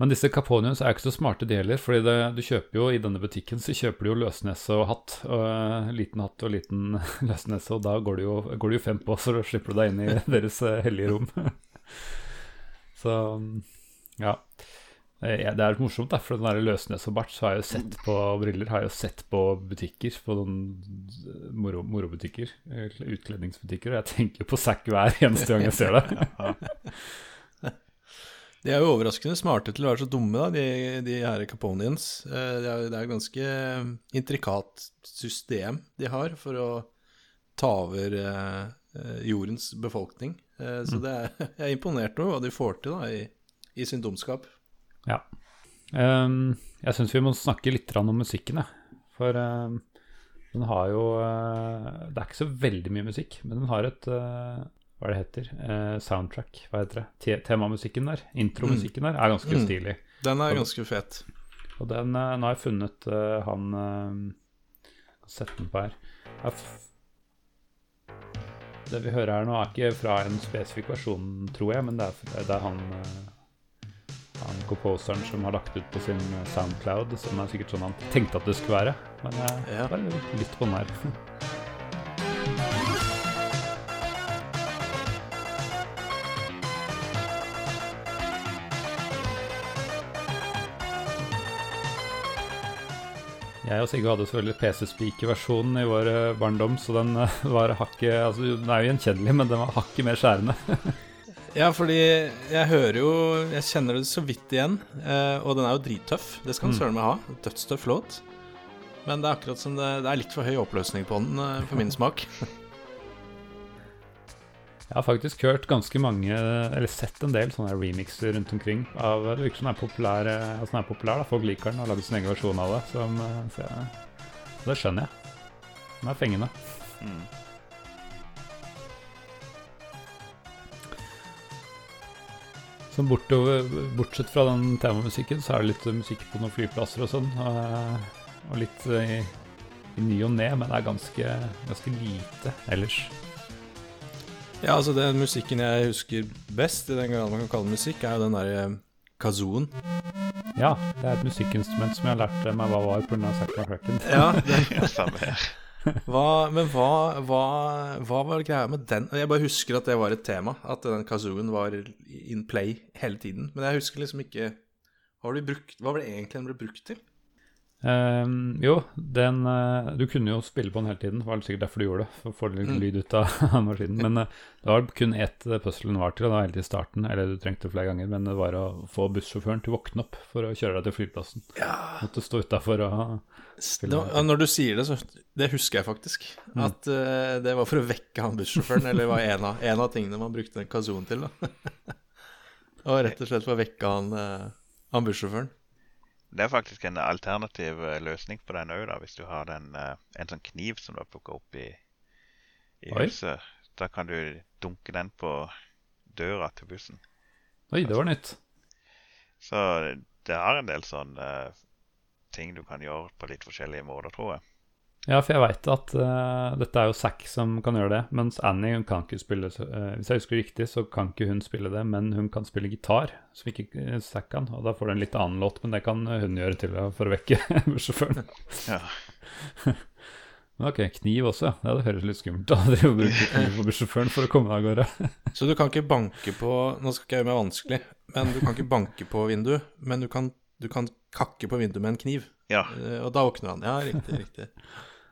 Men disse Caponius er ikke så smarte de heller, fordi du kjøper jo i denne butikken så kjøper du jo løsnese og hatt. Og, eh, liten hatt og liten løsnese, og da går det jo, går det jo fem på, så slipper du deg inn i deres eh, hellige rom. så ja. Eh, Det er morsomt, da, for den der Løsnes og bart så har jeg jo sett på briller. Har jeg jo sett på butikker, på noen moro, morobutikker, utkledningsbutikker. Og jeg tenker på Zack hver eneste gang jeg ser det. De er jo overraskende smarte til å være så dumme, da, de, de her Caponians. Eh, Det er, det er et ganske intrikat system de har for å ta over eh, eh, jordens befolkning. Eh, Så det er, jeg er imponert over hva de får til da, i, i sin dumskap. Ja. Um, jeg syns vi må snakke litt om musikken, jeg. For um, den har jo uh, Det er ikke så veldig mye musikk, men den har et eh, Hva er det heter? Eh, soundtrack, hva heter det? Te Temamusikken der, intromusikken der, er ganske Mm. stilig. Den er ganske fet. Og den eh, Nå har jeg funnet eh, han uh, Sett den på her. Det vi hører her nå, er ikke fra en spesifikk versjon, tror jeg, men det er, det er han eh, han composeren som har lagt ut på sin eh, Soundcloud, som er sikkert sånn han tenkte at det skulle være. Men jeg Ja. bare lytt på den her. Jeg og Sigve hadde selvfølgelig PC-spikerversjonen i vår eh, barndom, så den eh, var hakket altså, Den er jo gjenkjennelig, men den var hakket mer skjærende. Ja, fordi jeg hører jo Jeg kjenner det så vidt igjen. eh, og den er jo drittøff. Det skal den søren meg ha. Dødstøff låt. Men det er akkurat som det, det er litt for høy oppløsning på den for min smak. Jeg har faktisk hørt ganske mange, eller sett en del sånne remixer rundt omkring. Av, det virker som den er populær, eh, altså den er populær da. Folk liker den og har laget sin egen versjon av det. Som, eh, så jeg, det skjønner jeg. Den er fengende. Mm. Så bortover, bortsett fra den temamusikken, så er det litt musikk på noen flyplasser og sånn. Og, og litt eh, i, i ny og ne, men det er ganske, ganske lite ellers. Ja, altså Den musikken jeg husker best, i den grad man kan kalle det musikk, er jo den derre kazooen. Ja, det er et musikkinstrument som jeg har lært meg hva var pga. Zack McCracken. Ja, det, Ja, samme her. hva, men hva, hva, hva var greia med den? Jeg bare husker at det var et tema, at den kazooen var in play hele tiden. Men jeg husker liksom ikke Hva, var brukt, hva var det egentlig den ble brukt til? Ehm, jo, den uh, Du kunne jo spille på den hele tiden. Det var sikkert derfor du gjorde det. For å få litt Mm. lyd ut av maskinen. Men uh, det var kun ett eh, puzzle var til, og det var helt i starten. Eller du trengte flere ganger, men det var å få bussjåføren til å våkne opp for å kjøre deg til flyplassen. Ja, Måtte stå utafor og Nå, Var, Når du sier det, så Det husker jeg faktisk. At uh, det var for å vekke han bussjåføren, eller var en av, en av tingene man brukte den kazooen til. da Og rett og slett for å vekke han, han bussjåføren. Det er faktisk en alternativ eh, løsning på den òg, hvis du har den, eh, en sånn kniv som du har plukka opp i, i huset. Da kan du dunke den på døra til bussen. Oi, det var nytt. Så det har en del sånne ting du kan gjøre på litt forskjellige måter, tror jeg. Ja, for jeg veit at uh, dette er jo Zack som kan gjøre det, mens Annie hun kan ikke spille så- eh, Hvis jeg husker riktig, så kan ikke hun spille det, men hun kan spille gitar, som ikke eh, Zack kan. Og da får du en litt annen låt, men det kan hun gjøre til å, for å vekke bussjåføren. Ja. Ok, kniv også, ja. Det høres litt skummelt ut. å bruke kniv på bussjåføren for å komme deg av gårde. Så du kan ikke banke på Nå skal ikke jeg gjøre meg vanskelig, men du kan ikke banke på vinduet. Men du kan, du kan kakke på vinduet med en kniv, ja. Uh, og da våkner han. Ja, riktig, riktig.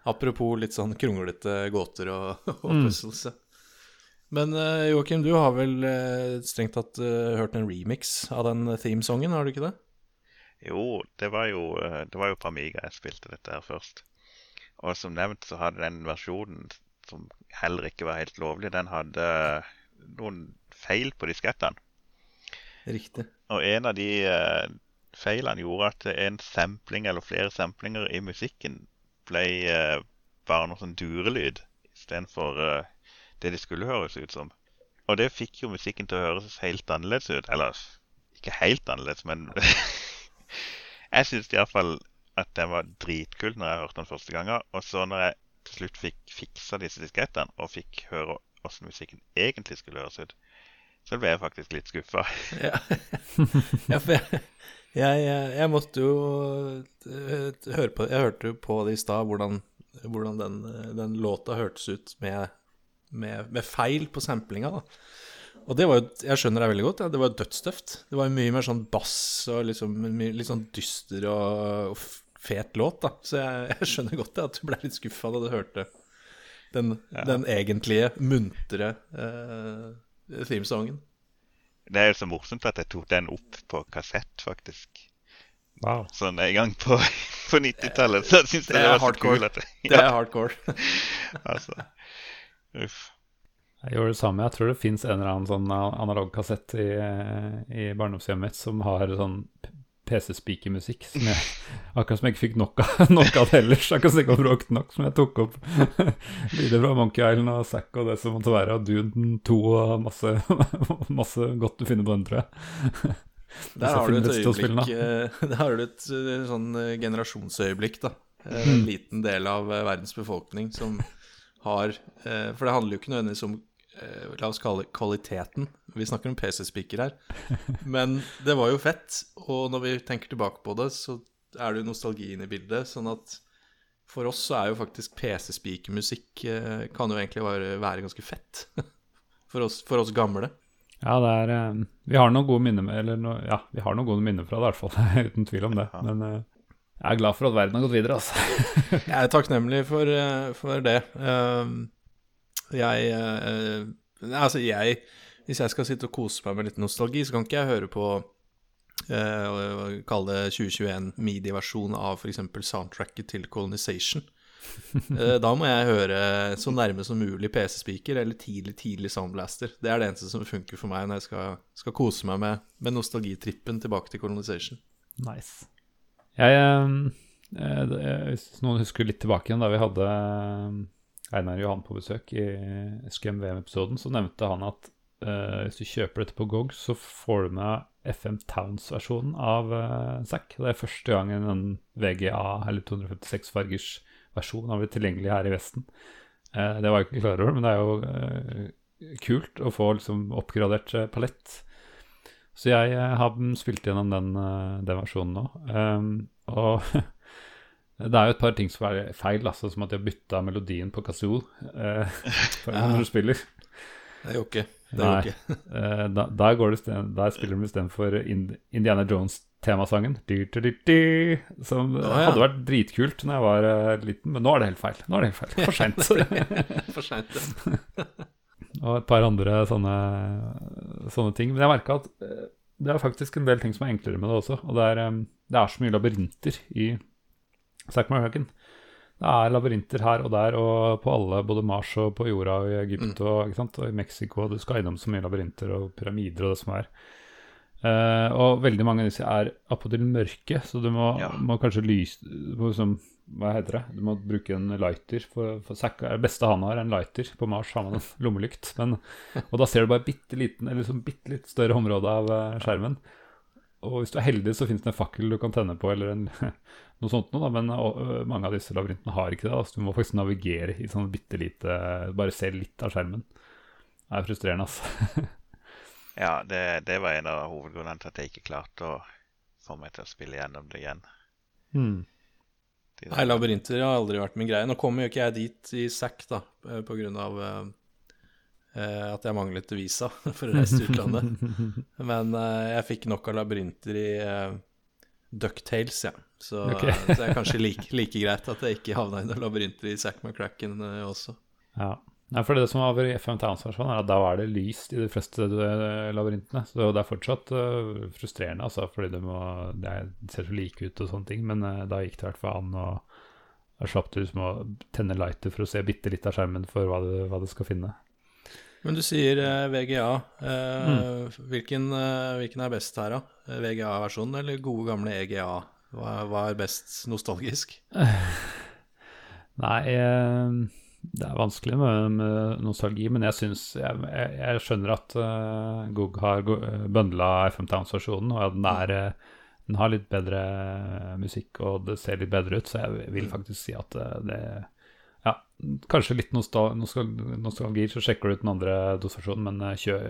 Apropos litt sånn kronglete gåter og, og Mm. puzzles. Men eh, Joakim, du har vel eh, strengt tatt eh, hørt en remix av den themesongen, har du ikke det? Jo, det var jo, det var jo på Amiga jeg spilte dette her først. Og som nevnt så hadde den versjonen, som heller ikke var helt lovlig, den hadde noen feil på diskettene. Riktig. Og en av de feilene gjorde at en sampling eller flere samplinger i musikken ble eh, bare noe sånn durelyd istedenfor uh, det de skulle høres ut som. Og det fikk jo musikken til å høres helt annerledes ut. Eller ikke helt annerledes, men Jeg syns iallfall at den var dritkul når jeg hørte den første gangen. Og så når jeg til slutt fikk fiksa disse diskettene og fikk høre åssen musikken egentlig skulle høres ut, så ble jeg faktisk litt skuffa. Ja, ja for jeg, jeg, jeg, måtte jo eh, høre på Jeg hørte jo på det i stad, hvordan, hvordan den, den låta hørtes ut med, med, med feil på samplinga. da. Og det var jo, jeg skjønner deg veldig godt, ja, det var jo dødstøft. Det var jo mye mer sånn bass og liksom litt sånn dyster og, og fet låt, da. Så jeg, jeg skjønner godt ja, at du ble litt skuffa da du hørte den, den egentlige muntre uh, themesongen. Det er jo så morsomt at jeg tok den opp på kassett, faktisk. Wow. Sånn en gang på, på 90-tallet. Så jeg Det det, er var så hardcore. kul at det, Det er hardcore. altså. Uff. Jeg gjorde det samme. Jeg tror det fins en eller annen sånn analogkassett i, i barndomshjemmet mitt som har sånn PC-speaker-musikk. Akkurat som jeg ikke fikk nok av, nok av det ellers. Akkurat som jeg ikke har brukt nok, som jeg tok opp lyder fra Monkey Island og Zack og det som måtte være, og Dune 2 og masse, masse godt du finner på den, tror jeg. Der har du et øyeblikk eh, Der har du et eh, sånn eh, generasjonsøyeblikk, da. Eh, En liten del av eh, verdens befolkning som har eh, For det handler jo ikke nødvendigvis om eh, La oss kalle det kvaliteten. Vi snakker om PC-spiker her. Men det var jo fett. Og når vi tenker tilbake på det, så er det jo nostalgi inne i bildet. Sånn at for oss så er jo faktisk PC-spikermusikk eh, Kan jo egentlig være, være ganske fett. For oss, for oss gamle. Ja, det er eh, Vi har noen gode minner med Eller no, ja, vi har noen gode minner fra det, i hvert fall. Uten tvil om det. Men eh, jeg er glad for at verden har gått videre, altså. Jeg er takknemlig for, eh, for det. Eh, Jeg eh, Altså, jeg Hvis jeg skal sitte og kose meg med litt nostalgi, så kan ikke jeg høre på eh, Kalle det 2021 midi-versjon av f.eks. soundtracket til Colonization. Eh, Da må jeg høre så nærme som mulig PC-speaker eller tidlig, tidlig Soundblaster. Det er det eneste som funker for meg når jeg skal, skal kose meg med, med nostalgitrippen tilbake til Colonization. Nice. Jeg, jeg, jeg, det- eh, Hvis noen husker litt tilbake igjen da vi hadde eh, Einar Johan på besøk i Scum VM-episoden, så nevnte han at uh, hvis du kjøper dette på GOG, så får du med FM Towns-versjonen av uh, Zack. Det er første gangen en VGA, eller 256 fargers versjon, har blitt tilgjengelig her i Vesten. Uh, det var jeg ikke klar over, men det er jo uh, kult å få liksom oppgradert palett. Så jeg har spilt gjennom den, den versjonen nå. Um, og det er jo et par ting som er feil, altså, som at de har bytta melodien på kazoo uh, når du spiller. Det jo ikke det. Nei. ikke. Eh, da, der, går det sted, der spiller de istedenfor Indiana Jones-temasangen, som Å, ja. hadde vært dritkult når jeg var uh, liten, men nå er det helt feil. Nå er det helt feil. For seint. For seint. ja. og et par andre sånne, sånne ting. Men jeg merka at eh, det er faktisk en del ting som er enklere med det også. Og det er, eh, det er så mye labyrinter i Zack McCracken. Det er labyrinter her og der og på alle, både Mars og på jorda og i Egypt og, ikke sant? og i Mexico. Du skal innom så mye labyrinter og pyramider og det som er. Uh, og veldig mange av disse er appåtil mørke, så du må, Ja. må kanskje lyse må liksom, Hva heter det? Du må bruke en lighter. For, for Zack er det beste han har, en lighter. På Mars har man en lommelykt. Men, og da ser du bare bitte liten, eller liksom bitte litt større område av eh, skjermen. Og hvis du er heldig, så finnes det en fakkel du kan tenne på, eller en, noe sånt noe, da. Men og, mange av disse labyrintene har ikke det. Altså, du må faktisk navigere i sånn bitte lite Bare se litt av skjermen. Det er frustrerende, altså. Ja, det, det var en av hovedgrunnene til at jeg ikke klarte å få meg til å spille gjennom det igjen. Hmm. Nei, labyrinter har aldri vært min greie. Nå kommer jo ikke jeg dit i sekk, da, eh, på grunn av eh, eh, at jeg manglet visa for å reise til utlandet. Men eh, jeg fikk nok av labyrinter i uh, Ducktales, ja. Så, Ok. så det er kanskje like, like greit at jeg ikke havna i noen labyrinter i Zack McCracken eh, også. Ja. Nei, for det som var i FM Towns-versjonen, er at da var det lyst i de fleste labyrintene. Så det er fortsatt frustrerende, altså, fordi det, må, det, er, ser så like ut og sånne ting. Men da gikk det i hvert fall an å å slapp du liksom å tenne lighter for å se bitte litt av skjermen for hva du, hva du skal finne. Men du sier eh, VGA. Eh, hvilken, eh, hvilken er best her, da? VGA-versjonen eller gode, gamle EGA? Hva, hva er best nostalgisk? Nei, det er vanskelig med, med nostalgi, men jeg syns Jeg, jeg, jeg skjønner at uh, GOG har eh, FM Towns-versjonen, og den, er, den har litt bedre musikk, og det ser litt bedre ut, så jeg vil faktisk si at det kanskje litt nostal nostal nostalgi, så sjekker du ut den andre dosasjonen, men eh, kjør,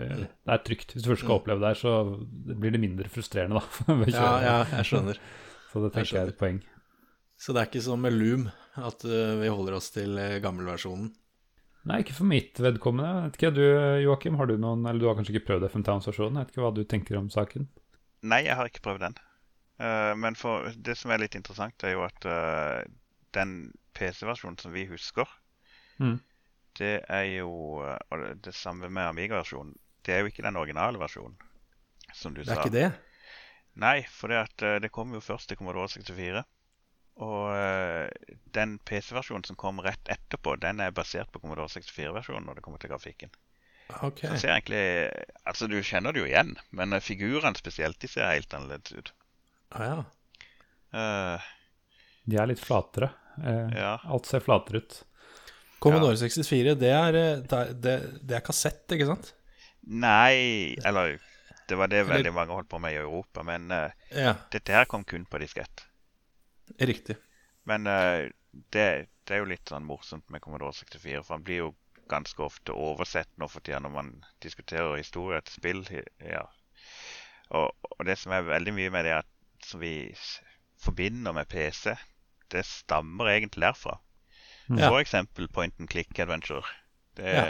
det er trygt. Hvis du først skal oppleve det her, så blir det mindre frustrerende, da. ved Ja, ja, jeg skjønner. Så det tenker jeg er et poeng. Så det er ikke som med Loom, at eh, vi holder oss til eh, gammelversjonen? Nei, ikke for mitt vedkommende. Jeg vet ikke, du Joakim, har du noen Eller du har kanskje ikke prøvd FM Towns-versjonen? Jeg vet ikke hva du tenker om saken? Nei, jeg har ikke prøvd den. Eh, men for, det som er litt interessant, er jo at den PC-versjonen som vi husker, Mm. det er jo Og det, samme med Amiga-versjonen. Det er jo ikke den originale versjonen, som du Det er sa. ikke det? Nei, for det, at, eh, det kom jo først til Commodore 64. Og eh, den PC-versjonen som kom rett etterpå, den er basert på Commodore 64-versjonen når det kommer til grafikken. Okay. Så ser egentlig, altså Du kjenner det jo igjen, men eh, figurene spesielt de ser helt annerledes ut. Ah, ja. Uh, De er litt flatere. Eh, ja. Alt ser flatere ut. Commodore 64, det er, eh, det, er, det, det er kassett, ikke sant? Nei Eller det var det veldig mange holdt på med i Europa, men eh, Ja, dette her kom kun på diskett. riktig. Men eh, det, det er jo litt sånn morsomt med Commodore 64, for han blir jo ganske ofte oversett nå for tida når man diskuterer historie til spill. Ja. Og, og det som er veldig mye med det at, som vi forbinder med PC, det stammer egentlig derfra. Ja. For eksempel Point and Click Adventure. Det, Ja.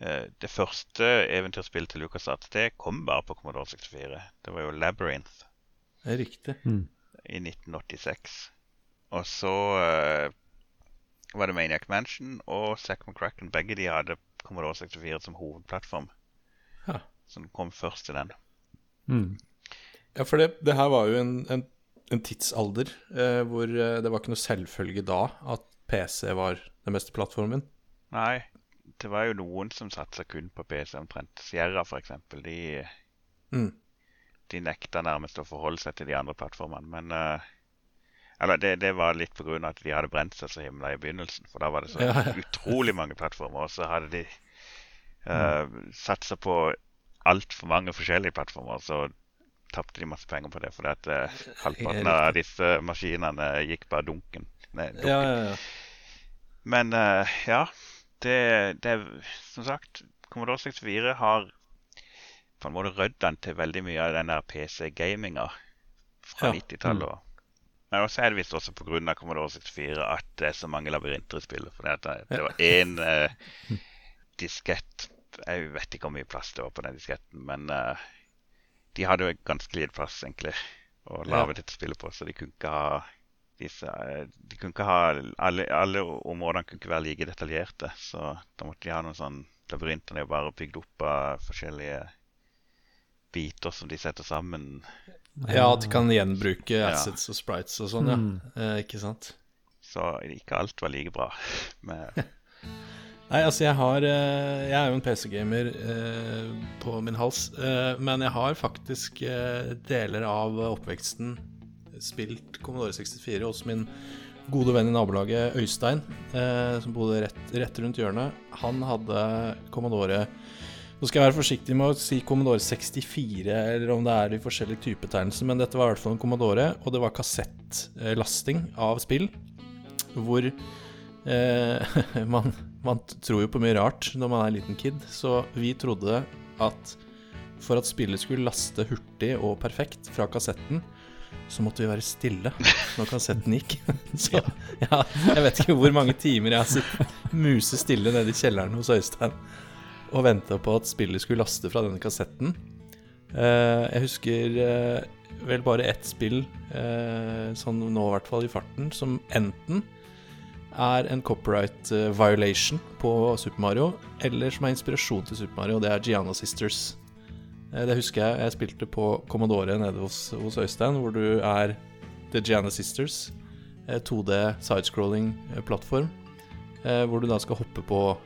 eh, det første eventyrspillet til LucasArts det kom bare på Commodore 64. Det var jo Labyrinth Det er Riktig. Mm. i 1986. Og så uh, var det Maniac Mansion og Zack McCracken. Begge de hadde Commodore 64 som hovedplattform. Ja. Som kom først til den. Mm. Ja, for det, det her var jo en, en, en tidsalder eh, hvor eh, det var ikke noe selvfølge da at PC var den beste plattformen. Nei, det var jo noen som satsa kun på PC omtrent. Sierra, eksempel. De, Mm. de nekta nærmest å forholde seg til de andre plattformene. Men uh, Eller det, det var litt av at de hadde brent seg så himla i begynnelsen. For da var det så Ja, ja. utrolig mange plattformer. Og så hadde de uh, satsa på altfor mange forskjellige plattformer. Så tapte de masse penger på det. For at uh, halvparten av disse maskinene gikk bare dunken. Nei, dunken. Ja, ja, ja. Men uh, ja, det, det som sagt Commodore 64 har på en måte rydda den til veldig mye av den der PC-gaminga fra Ja. 90-tallet. Mm. Men også er det visst også pga. Commodore 64 at det er så mange labyrinter i spillet. For det, det, var én uh, diskett Jeg vet ikke hvor mye plass det var på den disketten, men eh, de hadde jo ganske lite plass, egentlig, å Ja. lage det til å spille på, så de kunne ikke ha disse, eh, de kunne ikke ha alle, alle områdene kunne ikke være like detaljerte. Så da måtte de ha noen sånn labyrinter er jo bare bygd opp av forskjellige biter som de setter sammen. ja, at de kan gjenbruke Ja. assets og sprites og sånn, ja. Mm. Eh, ikke sant? Så ikke alt var like bra. Med, Nei, altså jeg har eh, Jeg er jo en PC-gamer eh, på min hals, eh, men jeg har faktisk deler av oppveksten spilt Commodore 64 hos min gode venn i nabolaget Øystein, som bodde rett, rett rundt hjørnet. Han hadde Commodore Nå skal jeg være forsiktig med å si Commodore 64, eller om det er de forskjellige typetegnelsene, men dette var i hvert fall en Commodore, og det var kassettlasting av spill, hvor man, man tror jo på mye rart når man er en liten kid, så vi trodde at for at spillet skulle laste hurtig og perfekt fra kassetten, så måtte vi være stille når kassetten gikk. Så ja, jeg vet ikke hvor mange timer jeg har sittet musestille nede i kjelleren hos Øystein og venta på at spillet skulle laste fra denne kassetten. Eh, jeg husker eh, vel bare ett spill, eh, sånn nå i hvert fall i farten, som enten er en copyright eh, violation på Super Mario, eller som er inspirasjon til Super Mario, det er Gianna Sisters. Eh, Det husker jeg jeg spilte på Commodore nede hos, hos Øystein, hvor du er The Gianna Sisters. eh, 2D sidescrolling-plattform. eh, Hvor du da skal hoppe på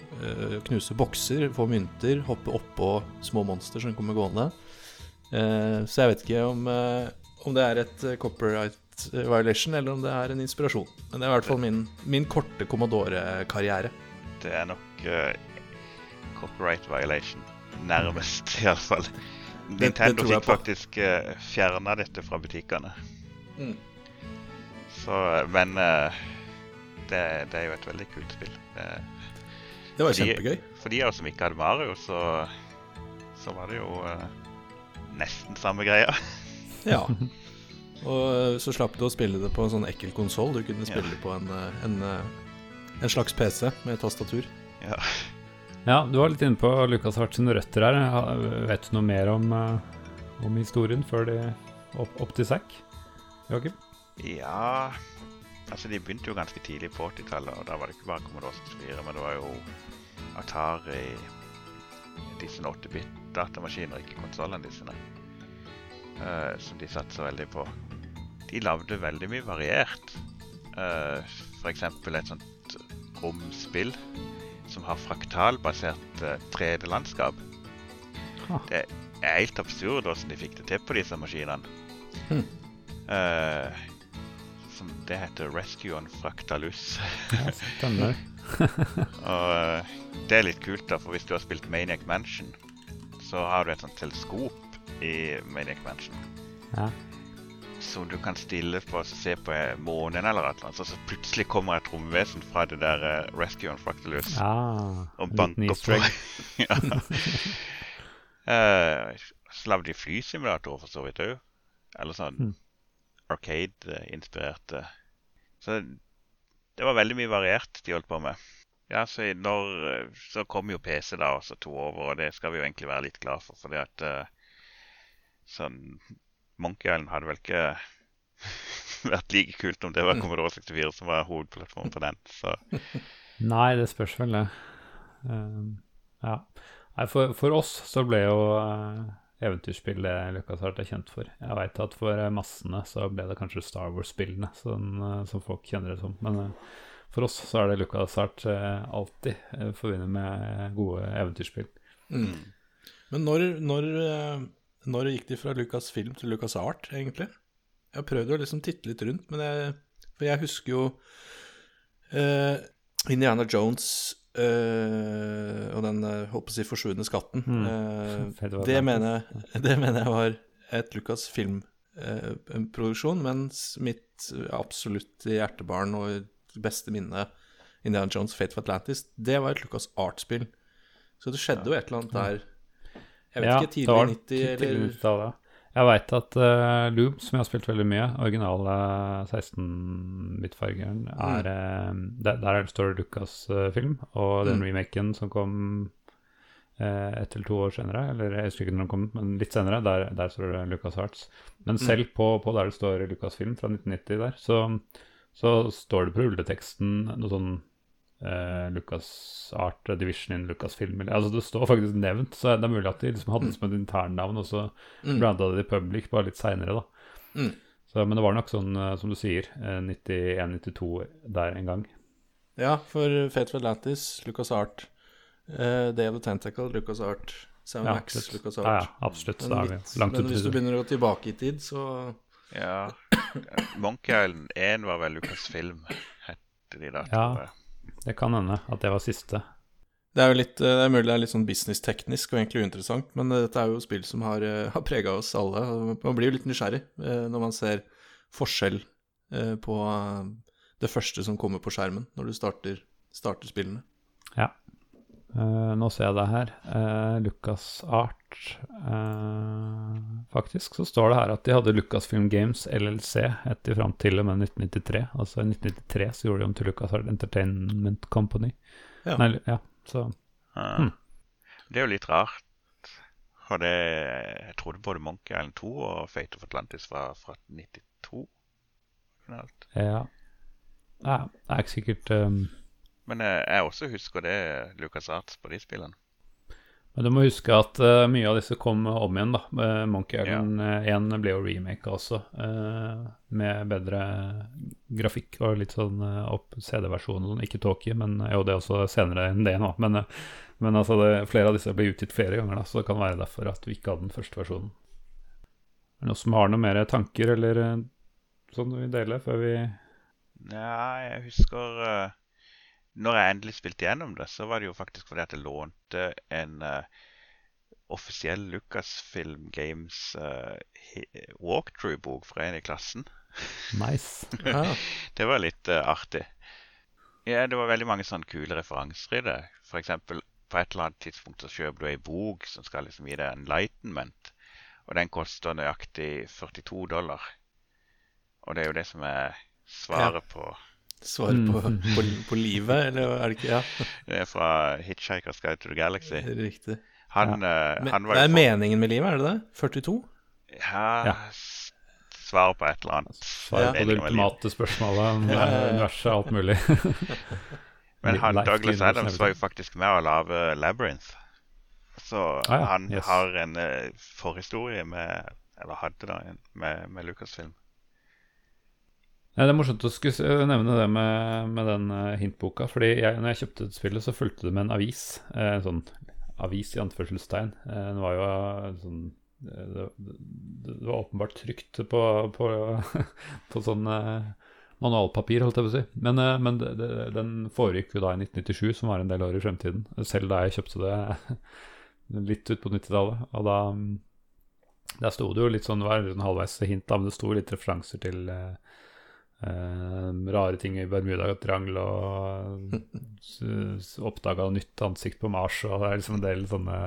knuse bokser, få mynter, hoppe oppå små monster som kommer gående. Så jeg vet ikke om, om det er et eh, violation, eller om det er en inspirasjon. Men det er i hvert fall min, min korte Commodore-karriere. det er nok uh, copyright violation. Nærmest, iallfall. Nintendo det, det fikk faktisk uh, fjerna dette fra butikkene. Mm. Så, eh, men uh, det, det er jo et veldig kult spill. Uh, Det var kjempegøy. for de av oss som ikke hadde Mario, så, så var det jo eh, nesten samme greia. Ja. Og så slapp du å spille det på en sånn ekkel konsoll. Du kunne spille Ja. det på en, eh, en, eh, en slags PC med tastatur. Ja. Ja, du var litt inne på Lucas Hart sine røtter her. Vet du noe mer om, eh, om historien før de opp, opp til Zack? Joakim? ja Altså, de begynte jo ganske tidlig på 80-tallet, og da var det ikke bare Commodore 64, men det var jo Atari, disse 8-bit-datamaskiner, ikke konsollene disse, uh, som de satsa veldig på. De lagde veldig mye variert. Uh, for eksempel et sånt romspill som har fraktalbasert uh, 3D-landskap. Ha. Det er helt absurd hvordan de fikk det til på disse maskinene. Hmm. Uh, som det heter Rescue on Fractalus. Stemmer. Og eh, det er litt kult, da, for hvis du har spilt Maniac Mansion, så har du et sånt teleskop i Maniac Mansion Ja. Som du kan stille på og se på eh, månen eller et eller annet, så plutselig kommer et romvesen fra det der uh, Rescue on Fractalus Ah, og banker på. ja. Eh, så lagde de flysimulatorer for så vidt òg. Eller sånn mm. Arcade-inspirerte. Så det var veldig mye variert de holdt på med. Ja, så når Så kom jo PC da og så tok over, og det skal vi jo egentlig være litt glad for, fordi at uh, sånn Monkey Island hadde vel ikke vært like kult om det var Commodore 64 som var hovedplattformen på den. Så Nei, det spørs vel, det. Um, ja. Nei, for, for oss så ble jo uh, eventyrspill det Lucas Hart er kjent for. Jeg veit at for eh, massene så ble det kanskje Star Wars-spillene sånn, uh, som folk kjenner det som. Men uh, for oss så er det Lucas Hart eh, alltid uh, forbundet med gode eventyrspill. Mm. Men når, når, når gikk de fra Lucas Film til Lucas Art, egentlig? Jeg har prøvd å liksom titte litt rundt, men jeg, for jeg husker jo eh, Indiana Jones eh, og den Håper holdt på å si forsvunne skatten. Mm. Eh, det, mener jeg, det mener jeg var et Lucas Film-produksjon, mens mitt absolutte hjertebarn og beste minne, Indiana Jones Fate of Atlantis, det var et Lucas Art-spill. Så det skjedde jo et eller annet der Jeg vet Ja, ikke, tidlig 90 eller 90-tallet, ja. Jeg veit at uh, Loom, som jeg har spilt veldig mye, originale 16-bit-fargeren, er eh, der, der er det står Lucas-film, og den Mm. remaken som kom uh, ett eller to år senere, eller jeg husker ikke når den kom, men litt senere, der, der står det Lucas Hearts. Men selv på, på der det står Lucas-film fra 1990 der, så, så står det på rulleteksten noe sånn eh, Lucas Art Division in Lucasfilm. eller- Altså det står faktisk nevnt, så det er mulig at de liksom hadde det som et internnavn, og så Mm. branda det i public bare litt seinere, da. Mm. Så, men det var nok sånn, eh, som du sier, eh, 91-92 der en gang. Ja, for Fate of Atlantis, Lucas Art, uh, Day of the Tentacle, Lucas Art, Seven Ja, Max. Lucas Art. ja, absolutt. Men er vi litt- langt Men hvis du begynner å gå tilbake i tid, så Ja. Monkey Island 1 var vel Lucasfilm, het de da. Ja. Det kan hende at det var siste. Det er jo litt, eh, det er mulig det er litt sånn businessteknisk og egentlig uinteressant, men eh, dette er jo spill som har, eh, har prega oss alle. Man blir jo litt nysgjerrig når man ser forskjell på det første som kommer på skjermen når du starter, starter spillene. Ja. Eh, nå ser jeg det her. Uh, Lucas Art uh, Faktisk så står det her at de hadde Lucasfilm Games LLC etter fram til og med 1993. Altså i 1993 så gjorde de om til Lucas Art Entertainment Company. Ja. Nei, ja, så. Hmm. Det er jo litt rart. For det, jeg trodde både Monkey Island 2 og Fate of Atlantis var fra 92. ja. ja det er ikke sikkert um, Men eh, jeg også husker det Lucas Arts på de spillene. Men du må huske at uh, mye av disse kom om igjen, da. Uh, Monkey Island ja. 1 ble jo remake også, uh, med bedre grafikk og litt sånn opp CD-versjon og sånn. Ikke Talkie, men jo, det er også senere enn det nå. Men, eh, men altså, det, flere av disse ble utgitt flere ganger, da, så det kan være derfor at vi ikke hadde den første versjonen. Er det noen som har noen mer tanker eller eh, sånn du vil dele før vi Nei, jeg husker eh, Når jeg endelig spilte gjennom det, så var det jo faktisk fordi at jeg lånte en uh, offisiell Lucasfilm Games uh, walkthrough-bok fra en i klassen. Nice. Ja. Det var litt uh, artig. Ja, det var veldig mange sånne kule referanser i det. Eksempel på et eller annet tidspunkt så kjøper du ei bok som skal liksom gi deg enlightenment. Og den koster nøyaktig 42 dollar. Og det er jo det som er svaret på Svar på, på, på livet, eller er det ikke? Ja, Det er fra Hitchhiker's Guide to the Galaxy. riktig. Han, ja. uh, han var det er for- meningen med livet, er det det? 42? Ja, Ja. Svar på et eller annet. Svar Ja. på det ultimate spørsmålet om eh, universet alt mulig. Men han, Douglas Adams var jo faktisk med å lage Labyrinth. Så Ah, ja. han Yes. har en uh, forhistorie med Eller hadde da en med, med Lucasfilm. Nei, det er morsomt å skulle nevne det med, med den eh, hintboka. Fordi jeg, når jeg kjøpte spillet, så fulgte det med en avis. eh, En sånn avis i anførselstegn. Eh, Den var jo eh, sånn eh, det, det, var åpenbart trygt på, på, på sånn eh, manualpapir, holdt jeg på å si. Men, eh, men det, det, den foregikk jo da i 1997, som var en del år i fremtiden. Selv da jeg kjøpte det litt ut på 90-tallet. Og da mm, der sto det jo litt sånn, det var en halvveis hint, da, men det sto litt referanser til eh, eh, rare ting i Bermuda-triangel og oppdaga nytt ansikt på Mars, og det er liksom en del sånne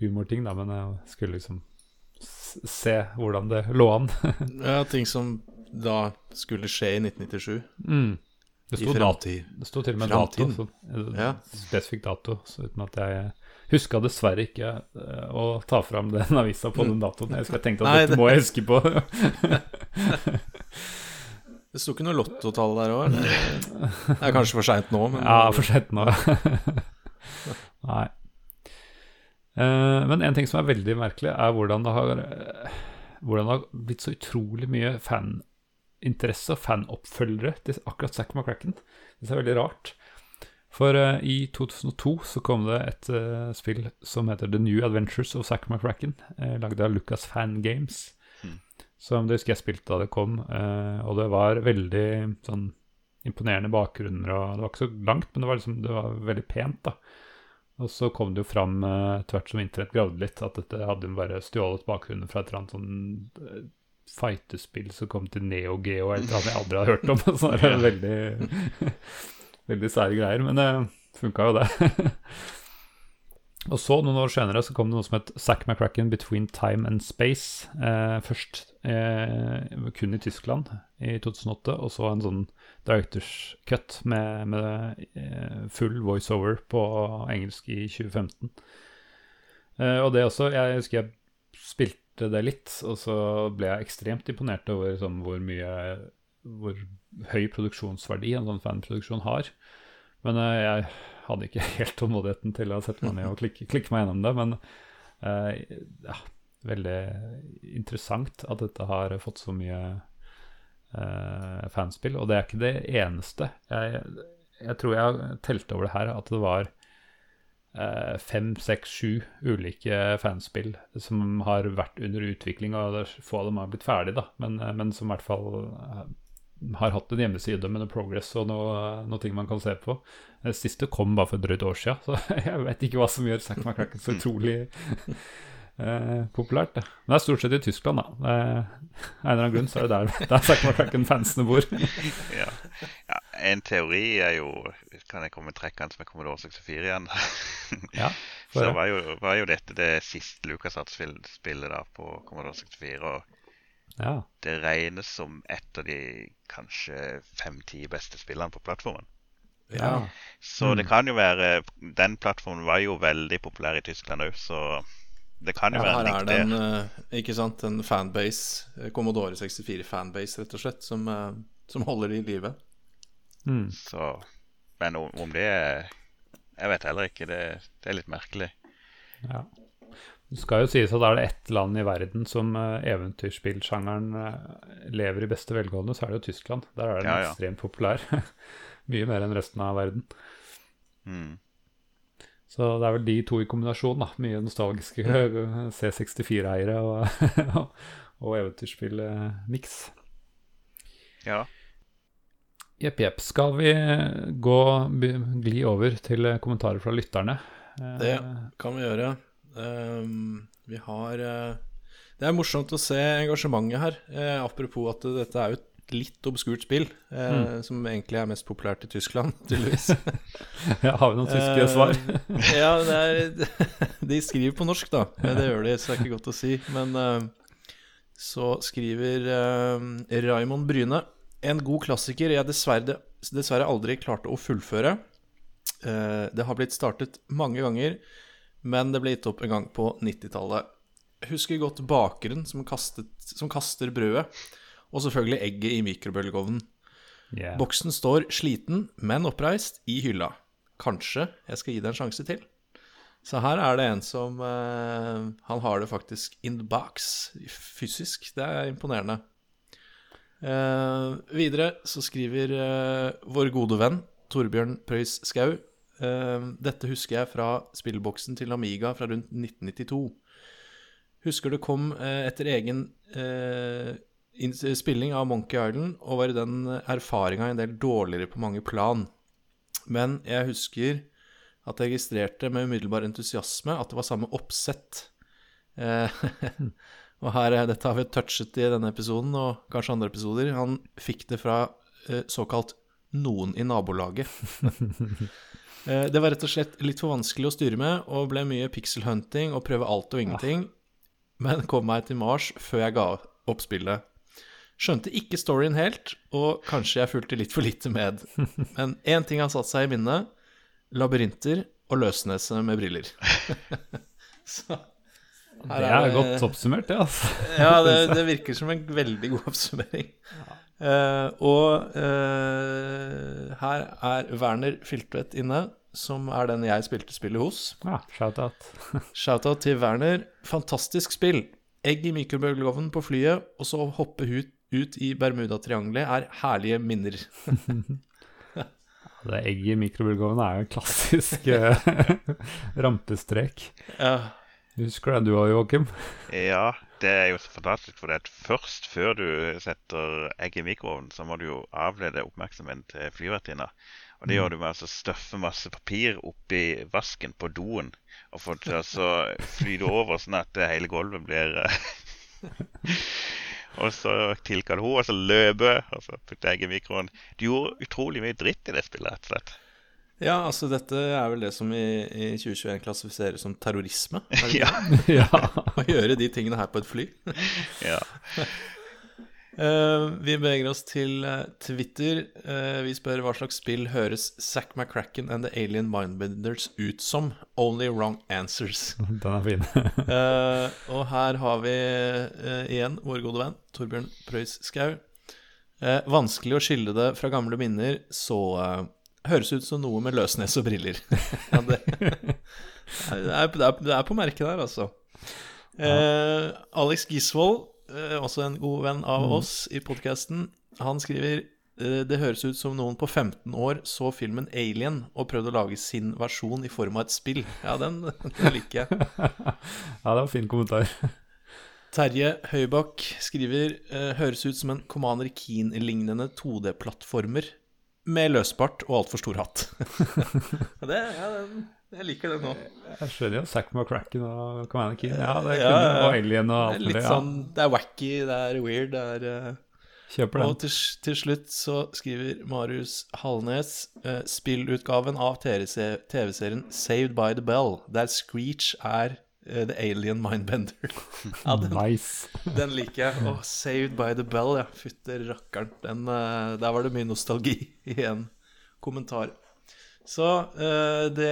humorting, da, men jeg skulle liksom se hvordan det lå an. Ja, ting som da skulle skje i 1997. mm. Det sto, I framtid. det sto til og med dato, så, Ja. spesifikk dato, så uten at jeg huska dessverre ikke eh, å ta fram den avisa på den datoen. Jeg tenkte at Nei, dette må jeg huske på. Det sto ikke noe lottotall der òg? Det er kanskje for seint nå, men Ja, for sent nå. Nei. Eh, men en ting som er veldig merkelig, er hvordan det har eh, Hvordan det har blitt så utrolig mye faninteresse og fanoppfølgere til akkurat Zack McCracken. Det er veldig rart. For uh, i 2002 så kom det et uh, spill som heter The New Adventures of Zack McCracken, uh, lagd av Lucas Fan Games. Mm. Som det husker jeg spilte da det kom, og det var veldig sånn imponerende bakgrunner, og det var ikke så langt, men det var, liksom, det var veldig pent, da. Og så kom det jo fram tvert som internett gravde litt, at dette hadde bare stjålet bakgrunnen fra et eller annet sånn fightespill som kom til Neo Geo, eller noe jeg aldri hadde hørt om. Så det er veldig, veldig sære greier, men det funka jo, det. Og så, noen år senere, så kom det noe som het Zack McCracken Between Time and Space. Eh, først eh, kun i Tyskland i 2008, og så en sånn directors cut med, med eh, full voiceover på engelsk i 2015. Eh, og det også Jeg husker jeg spilte det litt, og så ble jeg ekstremt imponert over sånn, hvor mye Hvor høy produksjonsverdi en sånn fanproduksjon har. Men uh, jeg hadde ikke helt tålmodigheten til å sette meg ned og klikke, klikke meg gjennom det. Men uh, ja, veldig interessant at dette har fått så mye uh, fanspill. Og det er ikke det eneste. Jeg, jeg tror jeg telte over det her at det var fem, seks, sju ulike fanspill som har vært under utvikling, og få av dem har blitt ferdig, da, men, men som i hvert fall har hatt en hjemmeside med noe progress og noe, noe ting man kan se på. Det siste kom bare for et drøyt år siden, så jeg vet ikke hva som gjør Zack McCracken så utrolig eh, populært. Men det er stort sett i Tyskland, da. Er- Av en eller annen grunn så er det der, der Zack McCracken-fansene bor. Ja. ja. En teori er jo Kan jeg komme med Commodore 64 igjen? Ja, Så var jo, var jo dette det siste LucasArts-spillet på Commodore 64. Og ja. det regnes som et av de kanskje fem-ti beste spillene på plattformen. Ja. Så Mm. det kan jo være Den plattformen var jo veldig populær i Tyskland òg, så det kan jo Ja, være her er det eh, ikke sant, en fanbase, eh, Commodore 64-fanbase, rett og slett, som, eh, som holder det i live. Mm. Så, men om, om det er Jeg vet heller ikke. Det, det er litt merkelig. Ja. Det skal jo sies at er det ett land i verden som uh, eventyrspillsjangeren eh, lever i beste velgående, så er det jo Tyskland. Der er den Ja, ja. ekstremt populær. Mye mer enn resten av verden. Mm. Så det er vel de to i kombinasjon, da. Mye nostalgiske C64-eiere og, og eventyrspill-miks. Ja. Jepp, jepp. Skal vi gå, by- gli over til eh, kommentarer fra lytterne? Eh, Det kan vi gjøre. Ehm, vi har uh, Det er morsomt å se engasjementet her. Uh, apropos at dette er jo et litt obskurt spill, eh, som egentlig er mest populært i Tyskland, tydeligvis. ja, har vi noen tyske Eh, svar? ja, det er, de skriver på norsk, da. Det gjør de, så det er ikke godt å si. Men så skriver uh, Raymond Bryne En god klassiker jeg dessverre, dessverre aldri klarte å fullføre. Det har blitt startet mange ganger, men det ble gitt opp en gang på 90-tallet. Husker godt bakeren som, kastet, som kaster brødet, og selvfølgelig egget i mikrobølgeovnen. Yeah. Boksen står sliten, men oppreist, i hylla. Kanskje jeg skal gi det en sjanse til. Så her er det en som eh, Han har det faktisk in the box, fysisk. Det er imponerende. Eh, videre så skriver eh, vår gode venn Torbjørn Preus Skau Dette husker jeg fra spillboksen til Amiga fra rundt 1992. Husker det kom eh, etter egen eh, spilling av Monkey Island, og var i den erfaringa en del dårligere på mange plan. Men jeg husker at jeg registrerte med umiddelbar entusiasme at det var samme oppsett. Eh, og her, er- dette har vi touchet i denne episoden, og kanskje andre episoder. Han fikk det fra eh, såkalt noen i nabolaget. Eh, det var rett og slett litt for vanskelig å styre med, og ble mye pixel-hunting og prøve alt og ingenting. Men kom meg til Mars før jeg ga opp spillet. Skjønte ikke storyen helt, og kanskje jeg fulgte litt for lite med. Men én ting har satt seg i minnet. Labyrinter og løsnese med briller. Så her Det er godt oppsummert, det, altså. Ja, det, det virker som en veldig god oppsummering. Eh, og uh, her er Werner Filtvedt inne, som er den jeg spilte spillet hos. Ja, shout-out. Shout-out til Werner. Fantastisk spill. Egg i mikrobølgeovnen på flyet, og så hoppe ut, ut i Bermudatriangelet er herlige minner. Det egget i mikrobølgeovnen er jo en klassisk eh, rampestrek. Ja, Husker det du òg, Joakim? Ja, det er jo så fantastisk. For det først før du setter egg i mikroovnen, så må du jo avlede oppmerksomheten til flyvertinna. Og det gjør du med å støffe masse papir oppi vasken på doen. Og få til å fly over sånn at hele gulvet blir eh, Og så tilkaller hun, og så løper, og så putter egg i mikroen. Du gjorde utrolig mye dritt i det spillet, rett og slett. Ja altså dette er vel det som i, i 2021 klassifiseres som terrorisme? Er Ja. ja. Å gjøre de tingene her på et fly? ja. Uh, vi beveger oss til eh, Twitter. Uh, vi spør hva slags spill høres Zack McCracken and The Alien Mindbenders ut som? Only wrong answers. Den er fin. uh, og her har vi igjen vår gode venn Torbjørn Preus Skau. Eh, vanskelig å skille det fra gamle minner, så høres ut som noe med løsnes og briller. ja, det, det, er, det, er, det er på merket der, altså. Eh, Alex Gisvold, eh, også en god venn av oss i podkasten, han skriver eh, det høres ut som noen på 15 år så filmen Alien og prøvde å lage sin versjon i form av et spill. Ja, den, den liker jeg. Ja, det var fin kommentar. Terje Høybakk skriver eh, høres ut som en Commander Keen-lignende 2D-plattformer med løsbart og altfor stor hatt. Det, ja, den- jeg liker det nå. Jeg skjønner jo Zack McCracken og Commander Keen. Ja, det Ja, kunne, ja. og Alien og alt mulig. sånn Det er wacky, det er weird, det er eh, Kjøper Og til, til slutt så skriver Marius Hallnes eh, spillutgaven av TV-se- TV-serien Saved by the Bell, der Screech er eh, The Alien Mindbender. ja, den, Nice. den liker jeg. Oh, Saved by the Bell, ja. Fytte rakkeren. Den, eh, der var det mye nostalgi i en kommentar. Så uh, det,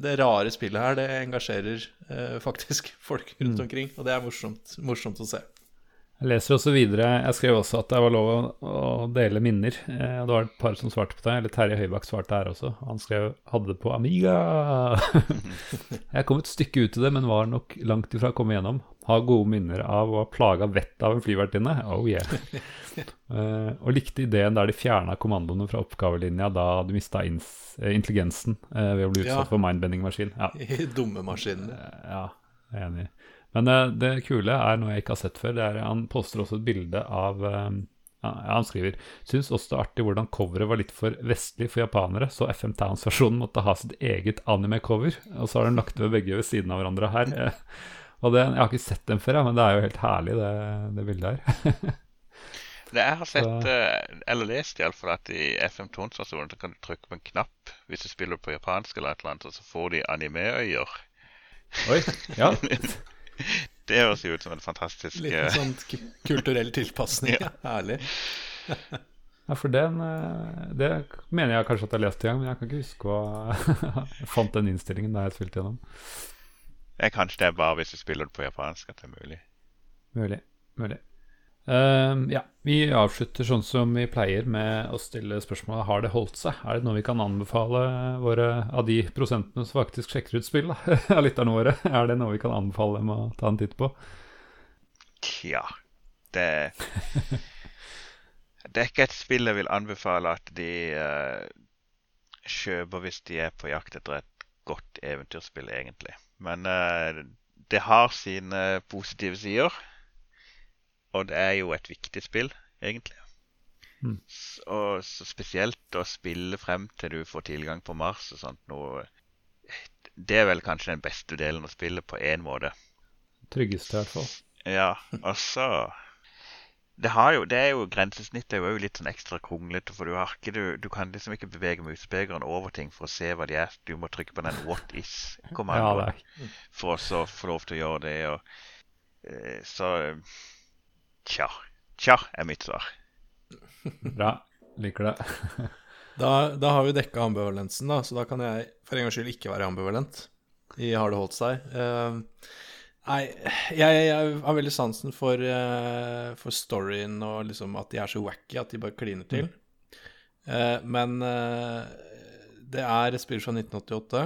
det rare spillet her, det engasjerer faktisk folk rundt omkring. Og det er morsomt, morsomt å se. Jeg leser også videre Jeg skrev også at det var lov å, dele minner. Eh, det var et par som svarte på det. Eller Terje Høibakk svarte her også. Han skrev 'hadde det på Amiga'. jeg kom et stykke ut i det, men var nok langt ifra å komme gjennom. Har gode minner av å ha plaga vettet av en flyvertinne. Oh yeah. Eh, og likte ideen der de fjerna kommandoene fra oppgavelinja da du mista eh, intelligensen eh, ved å bli utsatt Ja. for mindbending-maskin. Ja. Dumme maskiner. Ja, jeg er enig. Men uh, det kule er noe jeg ikke har sett før. Det er, han poster også et bilde av uh, ja, Han skriver Syns også det er artig hvordan coveret var litt for vestlig for japanere, så FM Towns-versjonen måtte ha sitt eget anime-cover. Og så har den lagt ved begge ved siden av hverandre her. Og det, Jeg har ikke sett den før, ja, men det er jo helt herlig, det, det bildet her. Det jeg har sett, eh, eller lest iallfall, at i FM Tons-versjonen så kan du trykke på en knapp hvis du spiller på japansk eller et eller annet, og så får de anime-øyer. Oi, ja. Det høres jo ut som en fantastisk Liten en sånn kulturell tilpasning. Ja. Herlig. Ja, for den eh, Det mener jeg kanskje at jeg har lest en gang, men jeg kan ikke huske hva Jeg fant den innstillingen da jeg spilte gjennom. Kanskje det er bare hvis du spiller det på japansk at det er mulig. Mulig. Mulig. Ehm, ja, vi avslutter sånn som vi pleier med å stille spørsmålet har det holdt seg. Er det noe vi kan anbefale våre av de prosentene som faktisk sjekker ut spill, av lytterne våre? Er det noe vi kan anbefale dem å ta en titt på? Tja Det Det er ikke et spill jeg vil anbefale at de uh, kjøper hvis de er på jakt etter et godt eventyrspill, egentlig. Men uh, det har sine positive sider. Og det er jo et viktig spill, egentlig. Mm. Og så spesielt å spille frem til du får tilgang på Mars og sånt noe Det er vel kanskje den beste delen av spillet på én måte. Tryggeste, i hvert fall. Ja, og så det, har jo, det er jo Grensesnittet er jo litt sånn ekstra kronglete, for du, har ikke, du, du kan liksom ikke bevege musepekeren over ting for å se hva de er. Du må trykke på den what is-kommandoen er for å så få lov til å gjøre det. Og, eh, så Tja. Tja er mitt svar. bra. Liker det. Da, da har vi dekka ambivalensen, da, så da kan jeg for en gangs skyld ikke være ambivalent i Har det holdt seg. Uh, nei, jeg, jeg har veldig sansen for, uh, for storyen og liksom at de er så wacky at de bare kliner til. Uh, men eh, det er et spill fra 1988,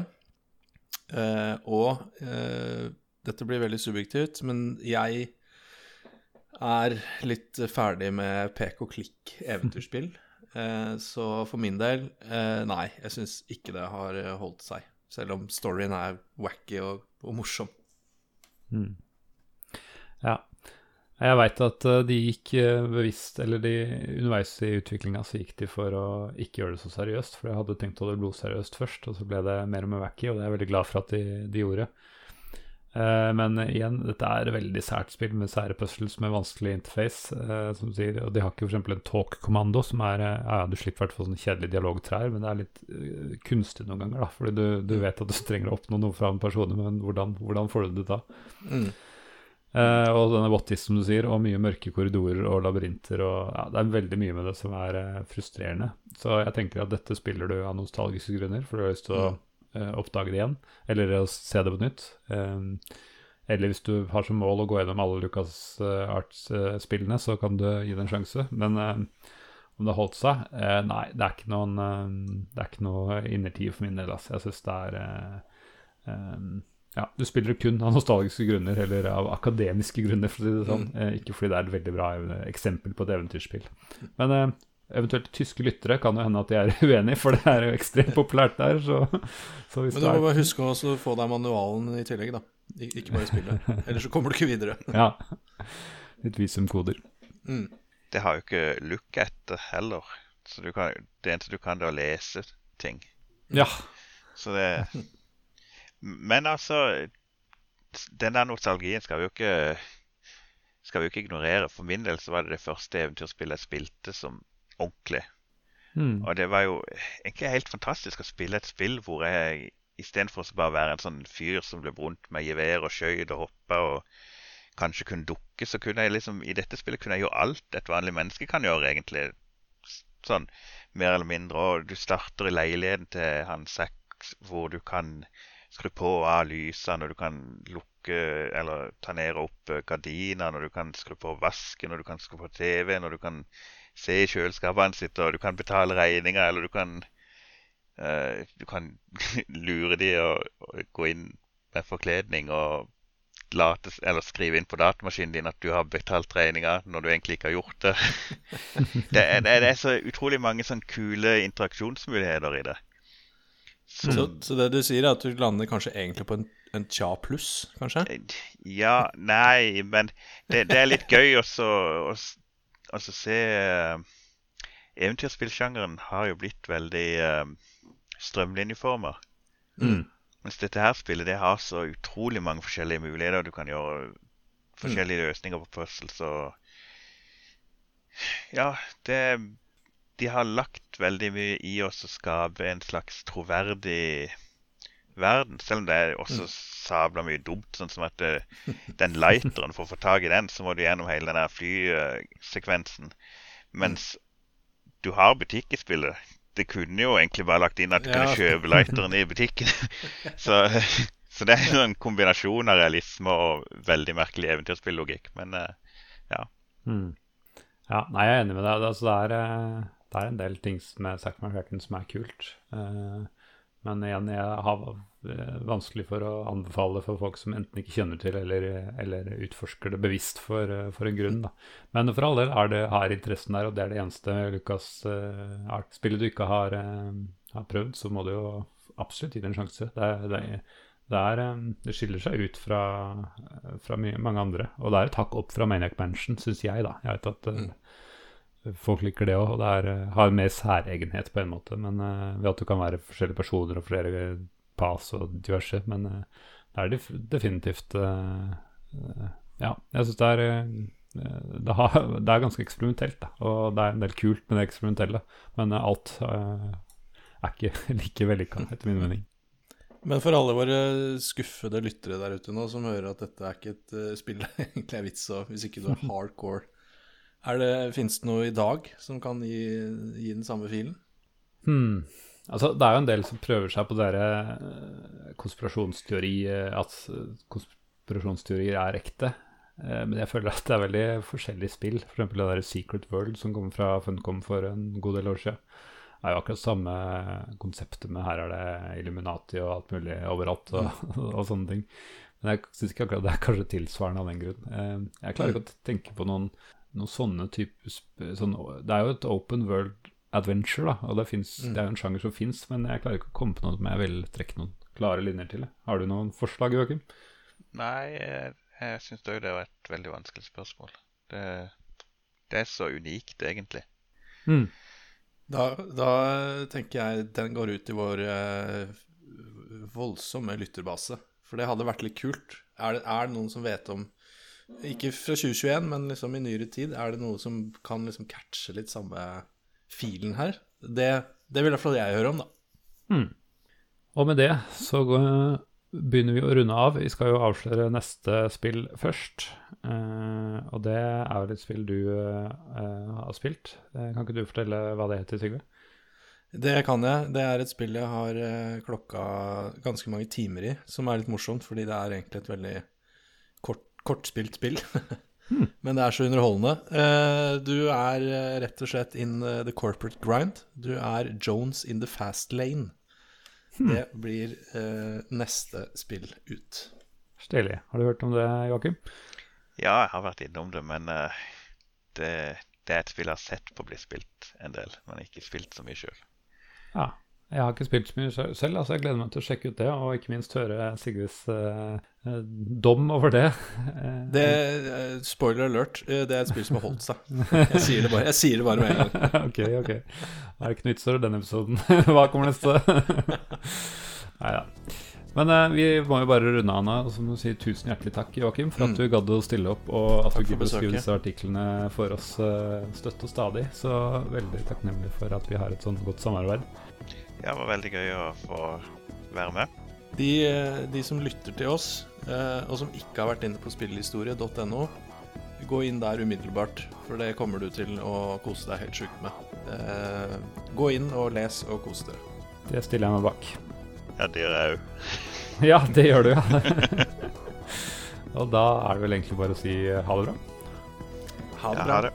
eh, og eh, dette blir veldig subjektivt, men jeg er litt ferdig med pek og klikk eventyrspill. Eh, Så for min del, eh, nei, jeg syns ikke det har holdt seg. Selv om storyen er wacky og, og morsom. Mm. Ja. Jeg veit at eh, de gikk bevisst, eller de underveis i utviklinga så gikk de for å ikke gjøre det så seriøst, for jeg hadde tenkt å det blodseriøst først, og så ble det mer og mer wacky, og det er jeg veldig glad for at de, de gjorde. Eh, men igjen, dette er et veldig sært spill med sære puzzles med vanskelig interface, eh, som du sier, og de har ikke f.eks. en talk-kommando, som er eh, Ja, du slipper i hvert fall sånne kjedelige dialogtrær, men det er litt eh, kunstig noen ganger, da, fordi du, du vet at du trenger å oppnå noe fra en person, men hvordan, hvordan får du det da? Mm. Uh, og denne Wattis, som du sier, og mye mørke korridorer og labyrinter. Og, ja, det er veldig mye med det som er uh, frustrerende. Så jeg tenker at dette spiller du av nostalgiske grunner, for du har lyst til å eh, oppdage det igjen, eller å se det på nytt. Eh, eller hvis du har som mål å gå gjennom alle Lucas eh, Arts-spillene, så kan du gi det en sjanse. Men eh, om det har holdt seg? Eh, nei, det er ikke noen eh, Det er ikke noe innertid for min del. Altså. Jeg syns det er eh, eh, ja, du spiller det kun av nostalgiske grunner, eller av akademiske grunner, for å si det sånn. Eh, ikke fordi det er et veldig bra eh, eksempel på et eventyrspill. Men eh, eventuelt tyske lyttere kan jo hende at de er uenige, for det er jo ekstremt populært der. Så, så hvis Men du må bare huske også å få deg manualen i tillegg, da. Ikke bare spillet. Ellers så kommer du ikke videre. Ja. Litt visumkoder. Mm. Det har jo ikke look etter heller. Så du kan, det eneste du kan, det er å lese ting. Ja. Så det Men altså Den der nostalgien skal vi jo ikke skal vi jo ikke ignorere. For min del så var det det første eventyrspillet jeg spilte som ordentlig. Mm. Og det var jo egentlig helt fantastisk å spille et spill hvor jeg istedenfor å bare være en sånn fyr som løp rundt med gevær og skøyt og hoppa og kanskje kunne dukke, så kunne jeg liksom i dette spillet kunne jeg gjøre alt et vanlig menneske kan gjøre, egentlig. Sånn mer eller mindre. Og du starter i leiligheten til han Zack, hvor du kan skru på og av lysene, og du kan lukke eller ta ned og opp gardinene, og du kan skru på vasken, og du kan skru på TV-en, og du kan se i kjøleskapene sitt, og du kan betale regninger, eller du kan uh, Du kan lure de og, og gå inn med forkledning og late, eller skrive inn på datamaskinen din at du har betalt regninga når du egentlig ikke har gjort det. det, er, det er så utrolig mange sånn kule interaksjonsmuligheter i det. Så, Så, så det du sier, er at du lander kanskje egentlig på en, en tja pluss, kanskje? Ja, nei, men det, det er litt gøy også å også se eh, Eventyrspillsjangeren har jo blitt veldig uh, strømlinjeforma. Mm. Mens dette her spillet det har så utrolig mange forskjellige muligheter. Du kan gjøre forskjellige løsninger på puzzles og Ja, det De har lagt veldig mye i oss å skape en slags troverdig verden. Selv om det er også sabla mye dumt, sånn som at det, den lighteren For å få tak i den, så må du gjennom hele den der flysekvensen. Mens du har butikk i spillet. Det kunne jo egentlig bare lagt inn at du Ja. kunne kjøpe lighteren i butikken. så, så det er jo en kombinasjon av realisme og veldig merkelig eventyrspillogikk. Men ja. Mm. Ja, nei, jeg er enig med deg. Altså, det, er, eh, det er en del ting med Zack McCracken som er kult. Eh, Men igjen, jeg har eh, vanskelig for å anbefale for folk som enten ikke kjenner til eller, eller utforsker det bevisst for, eh, for en grunn. Da. Men for all del er det, har interessen der, og det er det eneste Lukas uh. Spillet du ikke har, uh, har prøvd, så må du jo absolutt gi det en sjanse. Det, det, det, er, um, det skiller seg ut fra, fra mange andre. Og det er et hakk opp fra Maniac Mansion, syns jeg, da. Jeg vet at eh, folk liker det òg, og det er, eh, har mer særegenhet på en måte. Men eh, ved at du kan være forskjellige personer og flere pass og diverse. Men eh, det er definitivt Ja, jeg syns det er det, har, det er ganske eksperimentelt, da. Og det er en del kult med det eksperimentelle. Men alt er ikke like vellykka, etter min mening. Men for alle våre skuffede lyttere der ute nå, som hører at dette er ikke et spill det egentlig er vits av, hvis ikke du er hardcore, fins det noe i dag som kan gi, gi den samme filen? Hmm. Altså, det er jo en del som prøver seg på dere eh, konspirasjonsteori eh, At konspirasjonsteorier er ekte. Eh, Men jeg føler at det er veldig forskjellige spill. F.eks. For det der Secret World som kom fra Funcom for en god del år siden. Det er jo akkurat samme konseptet med her er det Illuminati og alt mulig overalt og, og sånne ting. Men jeg syns ikke akkurat det er kanskje tilsvarende av den grunn. Jeg klarer ikke å tenke på noen, noen sånne typer sp- sånn, Det er jo et open world adventure, da, og det, finnes, Mm. det er jo en sjanger som fins, men jeg klarer ikke å komme på noe som jeg vil trekke noen klare linjer til. Har du noen forslag, Joakim? nei, jeg, jeg syns òg det var et veldig vanskelig spørsmål. Det, det er så unikt, egentlig. Mm. Da, da tenker jeg den går ut i vår eh, voldsomme lytterbase. For det hadde vært litt kult. Er det, er det noen som vet om Ikke fra 2021, men liksom i nyere tid. Er det noe som kan liksom catche litt samme filen her? Det, det vil i hvert fall jeg høre om, da. Mm. Og med det så går, begynner vi å runde av. Vi skal jo avsløre neste spill først. Eh, og det er vel et spill du eh, har spilt. Eh, kan ikke du fortelle hva det heter, Sigve? Det kan jeg. Det er et spill jeg har eh, klokka ganske mange timer i, som er litt morsomt, fordi det er egentlig et veldig kortspilt spill. Men det er så underholdende. Eh, du er eh, rett og slett in eh, the corporate grind. Du er Jones in the fast lane. Det blir eh, neste spill ut. Stilig. Har du hørt om det, Joakim? Ja, jeg har vært innom det, men det, det er et spill jeg har sett på bli spilt en del, men ikke spilt så mye sjøl. Ja. Jeg har ikke spilt så mye selv, altså jeg gleder meg til å sjekke ut det, og ikke minst høre Sigurds eh, eh, dom over det. Det, eh, spoiler alert, eh, det er et spill som har holdt seg. Jeg sier det bare, jeg sier det bare med en gang. ok, ok. Da er det ikke noe vits i denne episoden. Hva kommer neste? Nei da. Men eh, vi må jo bare runde av nå. Og så må vi si tusen hjertelig takk, Joakim, for at Mm. du gadd å stille opp, og at Takk du gidder å skrive disse artiklene for oss eh, støtt og stadig. Så veldig takknemlig for at vi har et sånt godt samarbeid. Ja, det var veldig gøy å få være med. De, eh, de som lytter til oss, eh, og som ikke har vært inne på spillhistorie.no, gå inn der umiddelbart, for det kommer du til å kose deg helt sjukt med. Eh, Gå inn og les og kos dere. Det stiller jeg meg bak. Ja, det gjør jeg òg. Ja, det gjør du, ja. og da er det vel egentlig bare å si ha det bra. Ha det Ja, bra. ha det.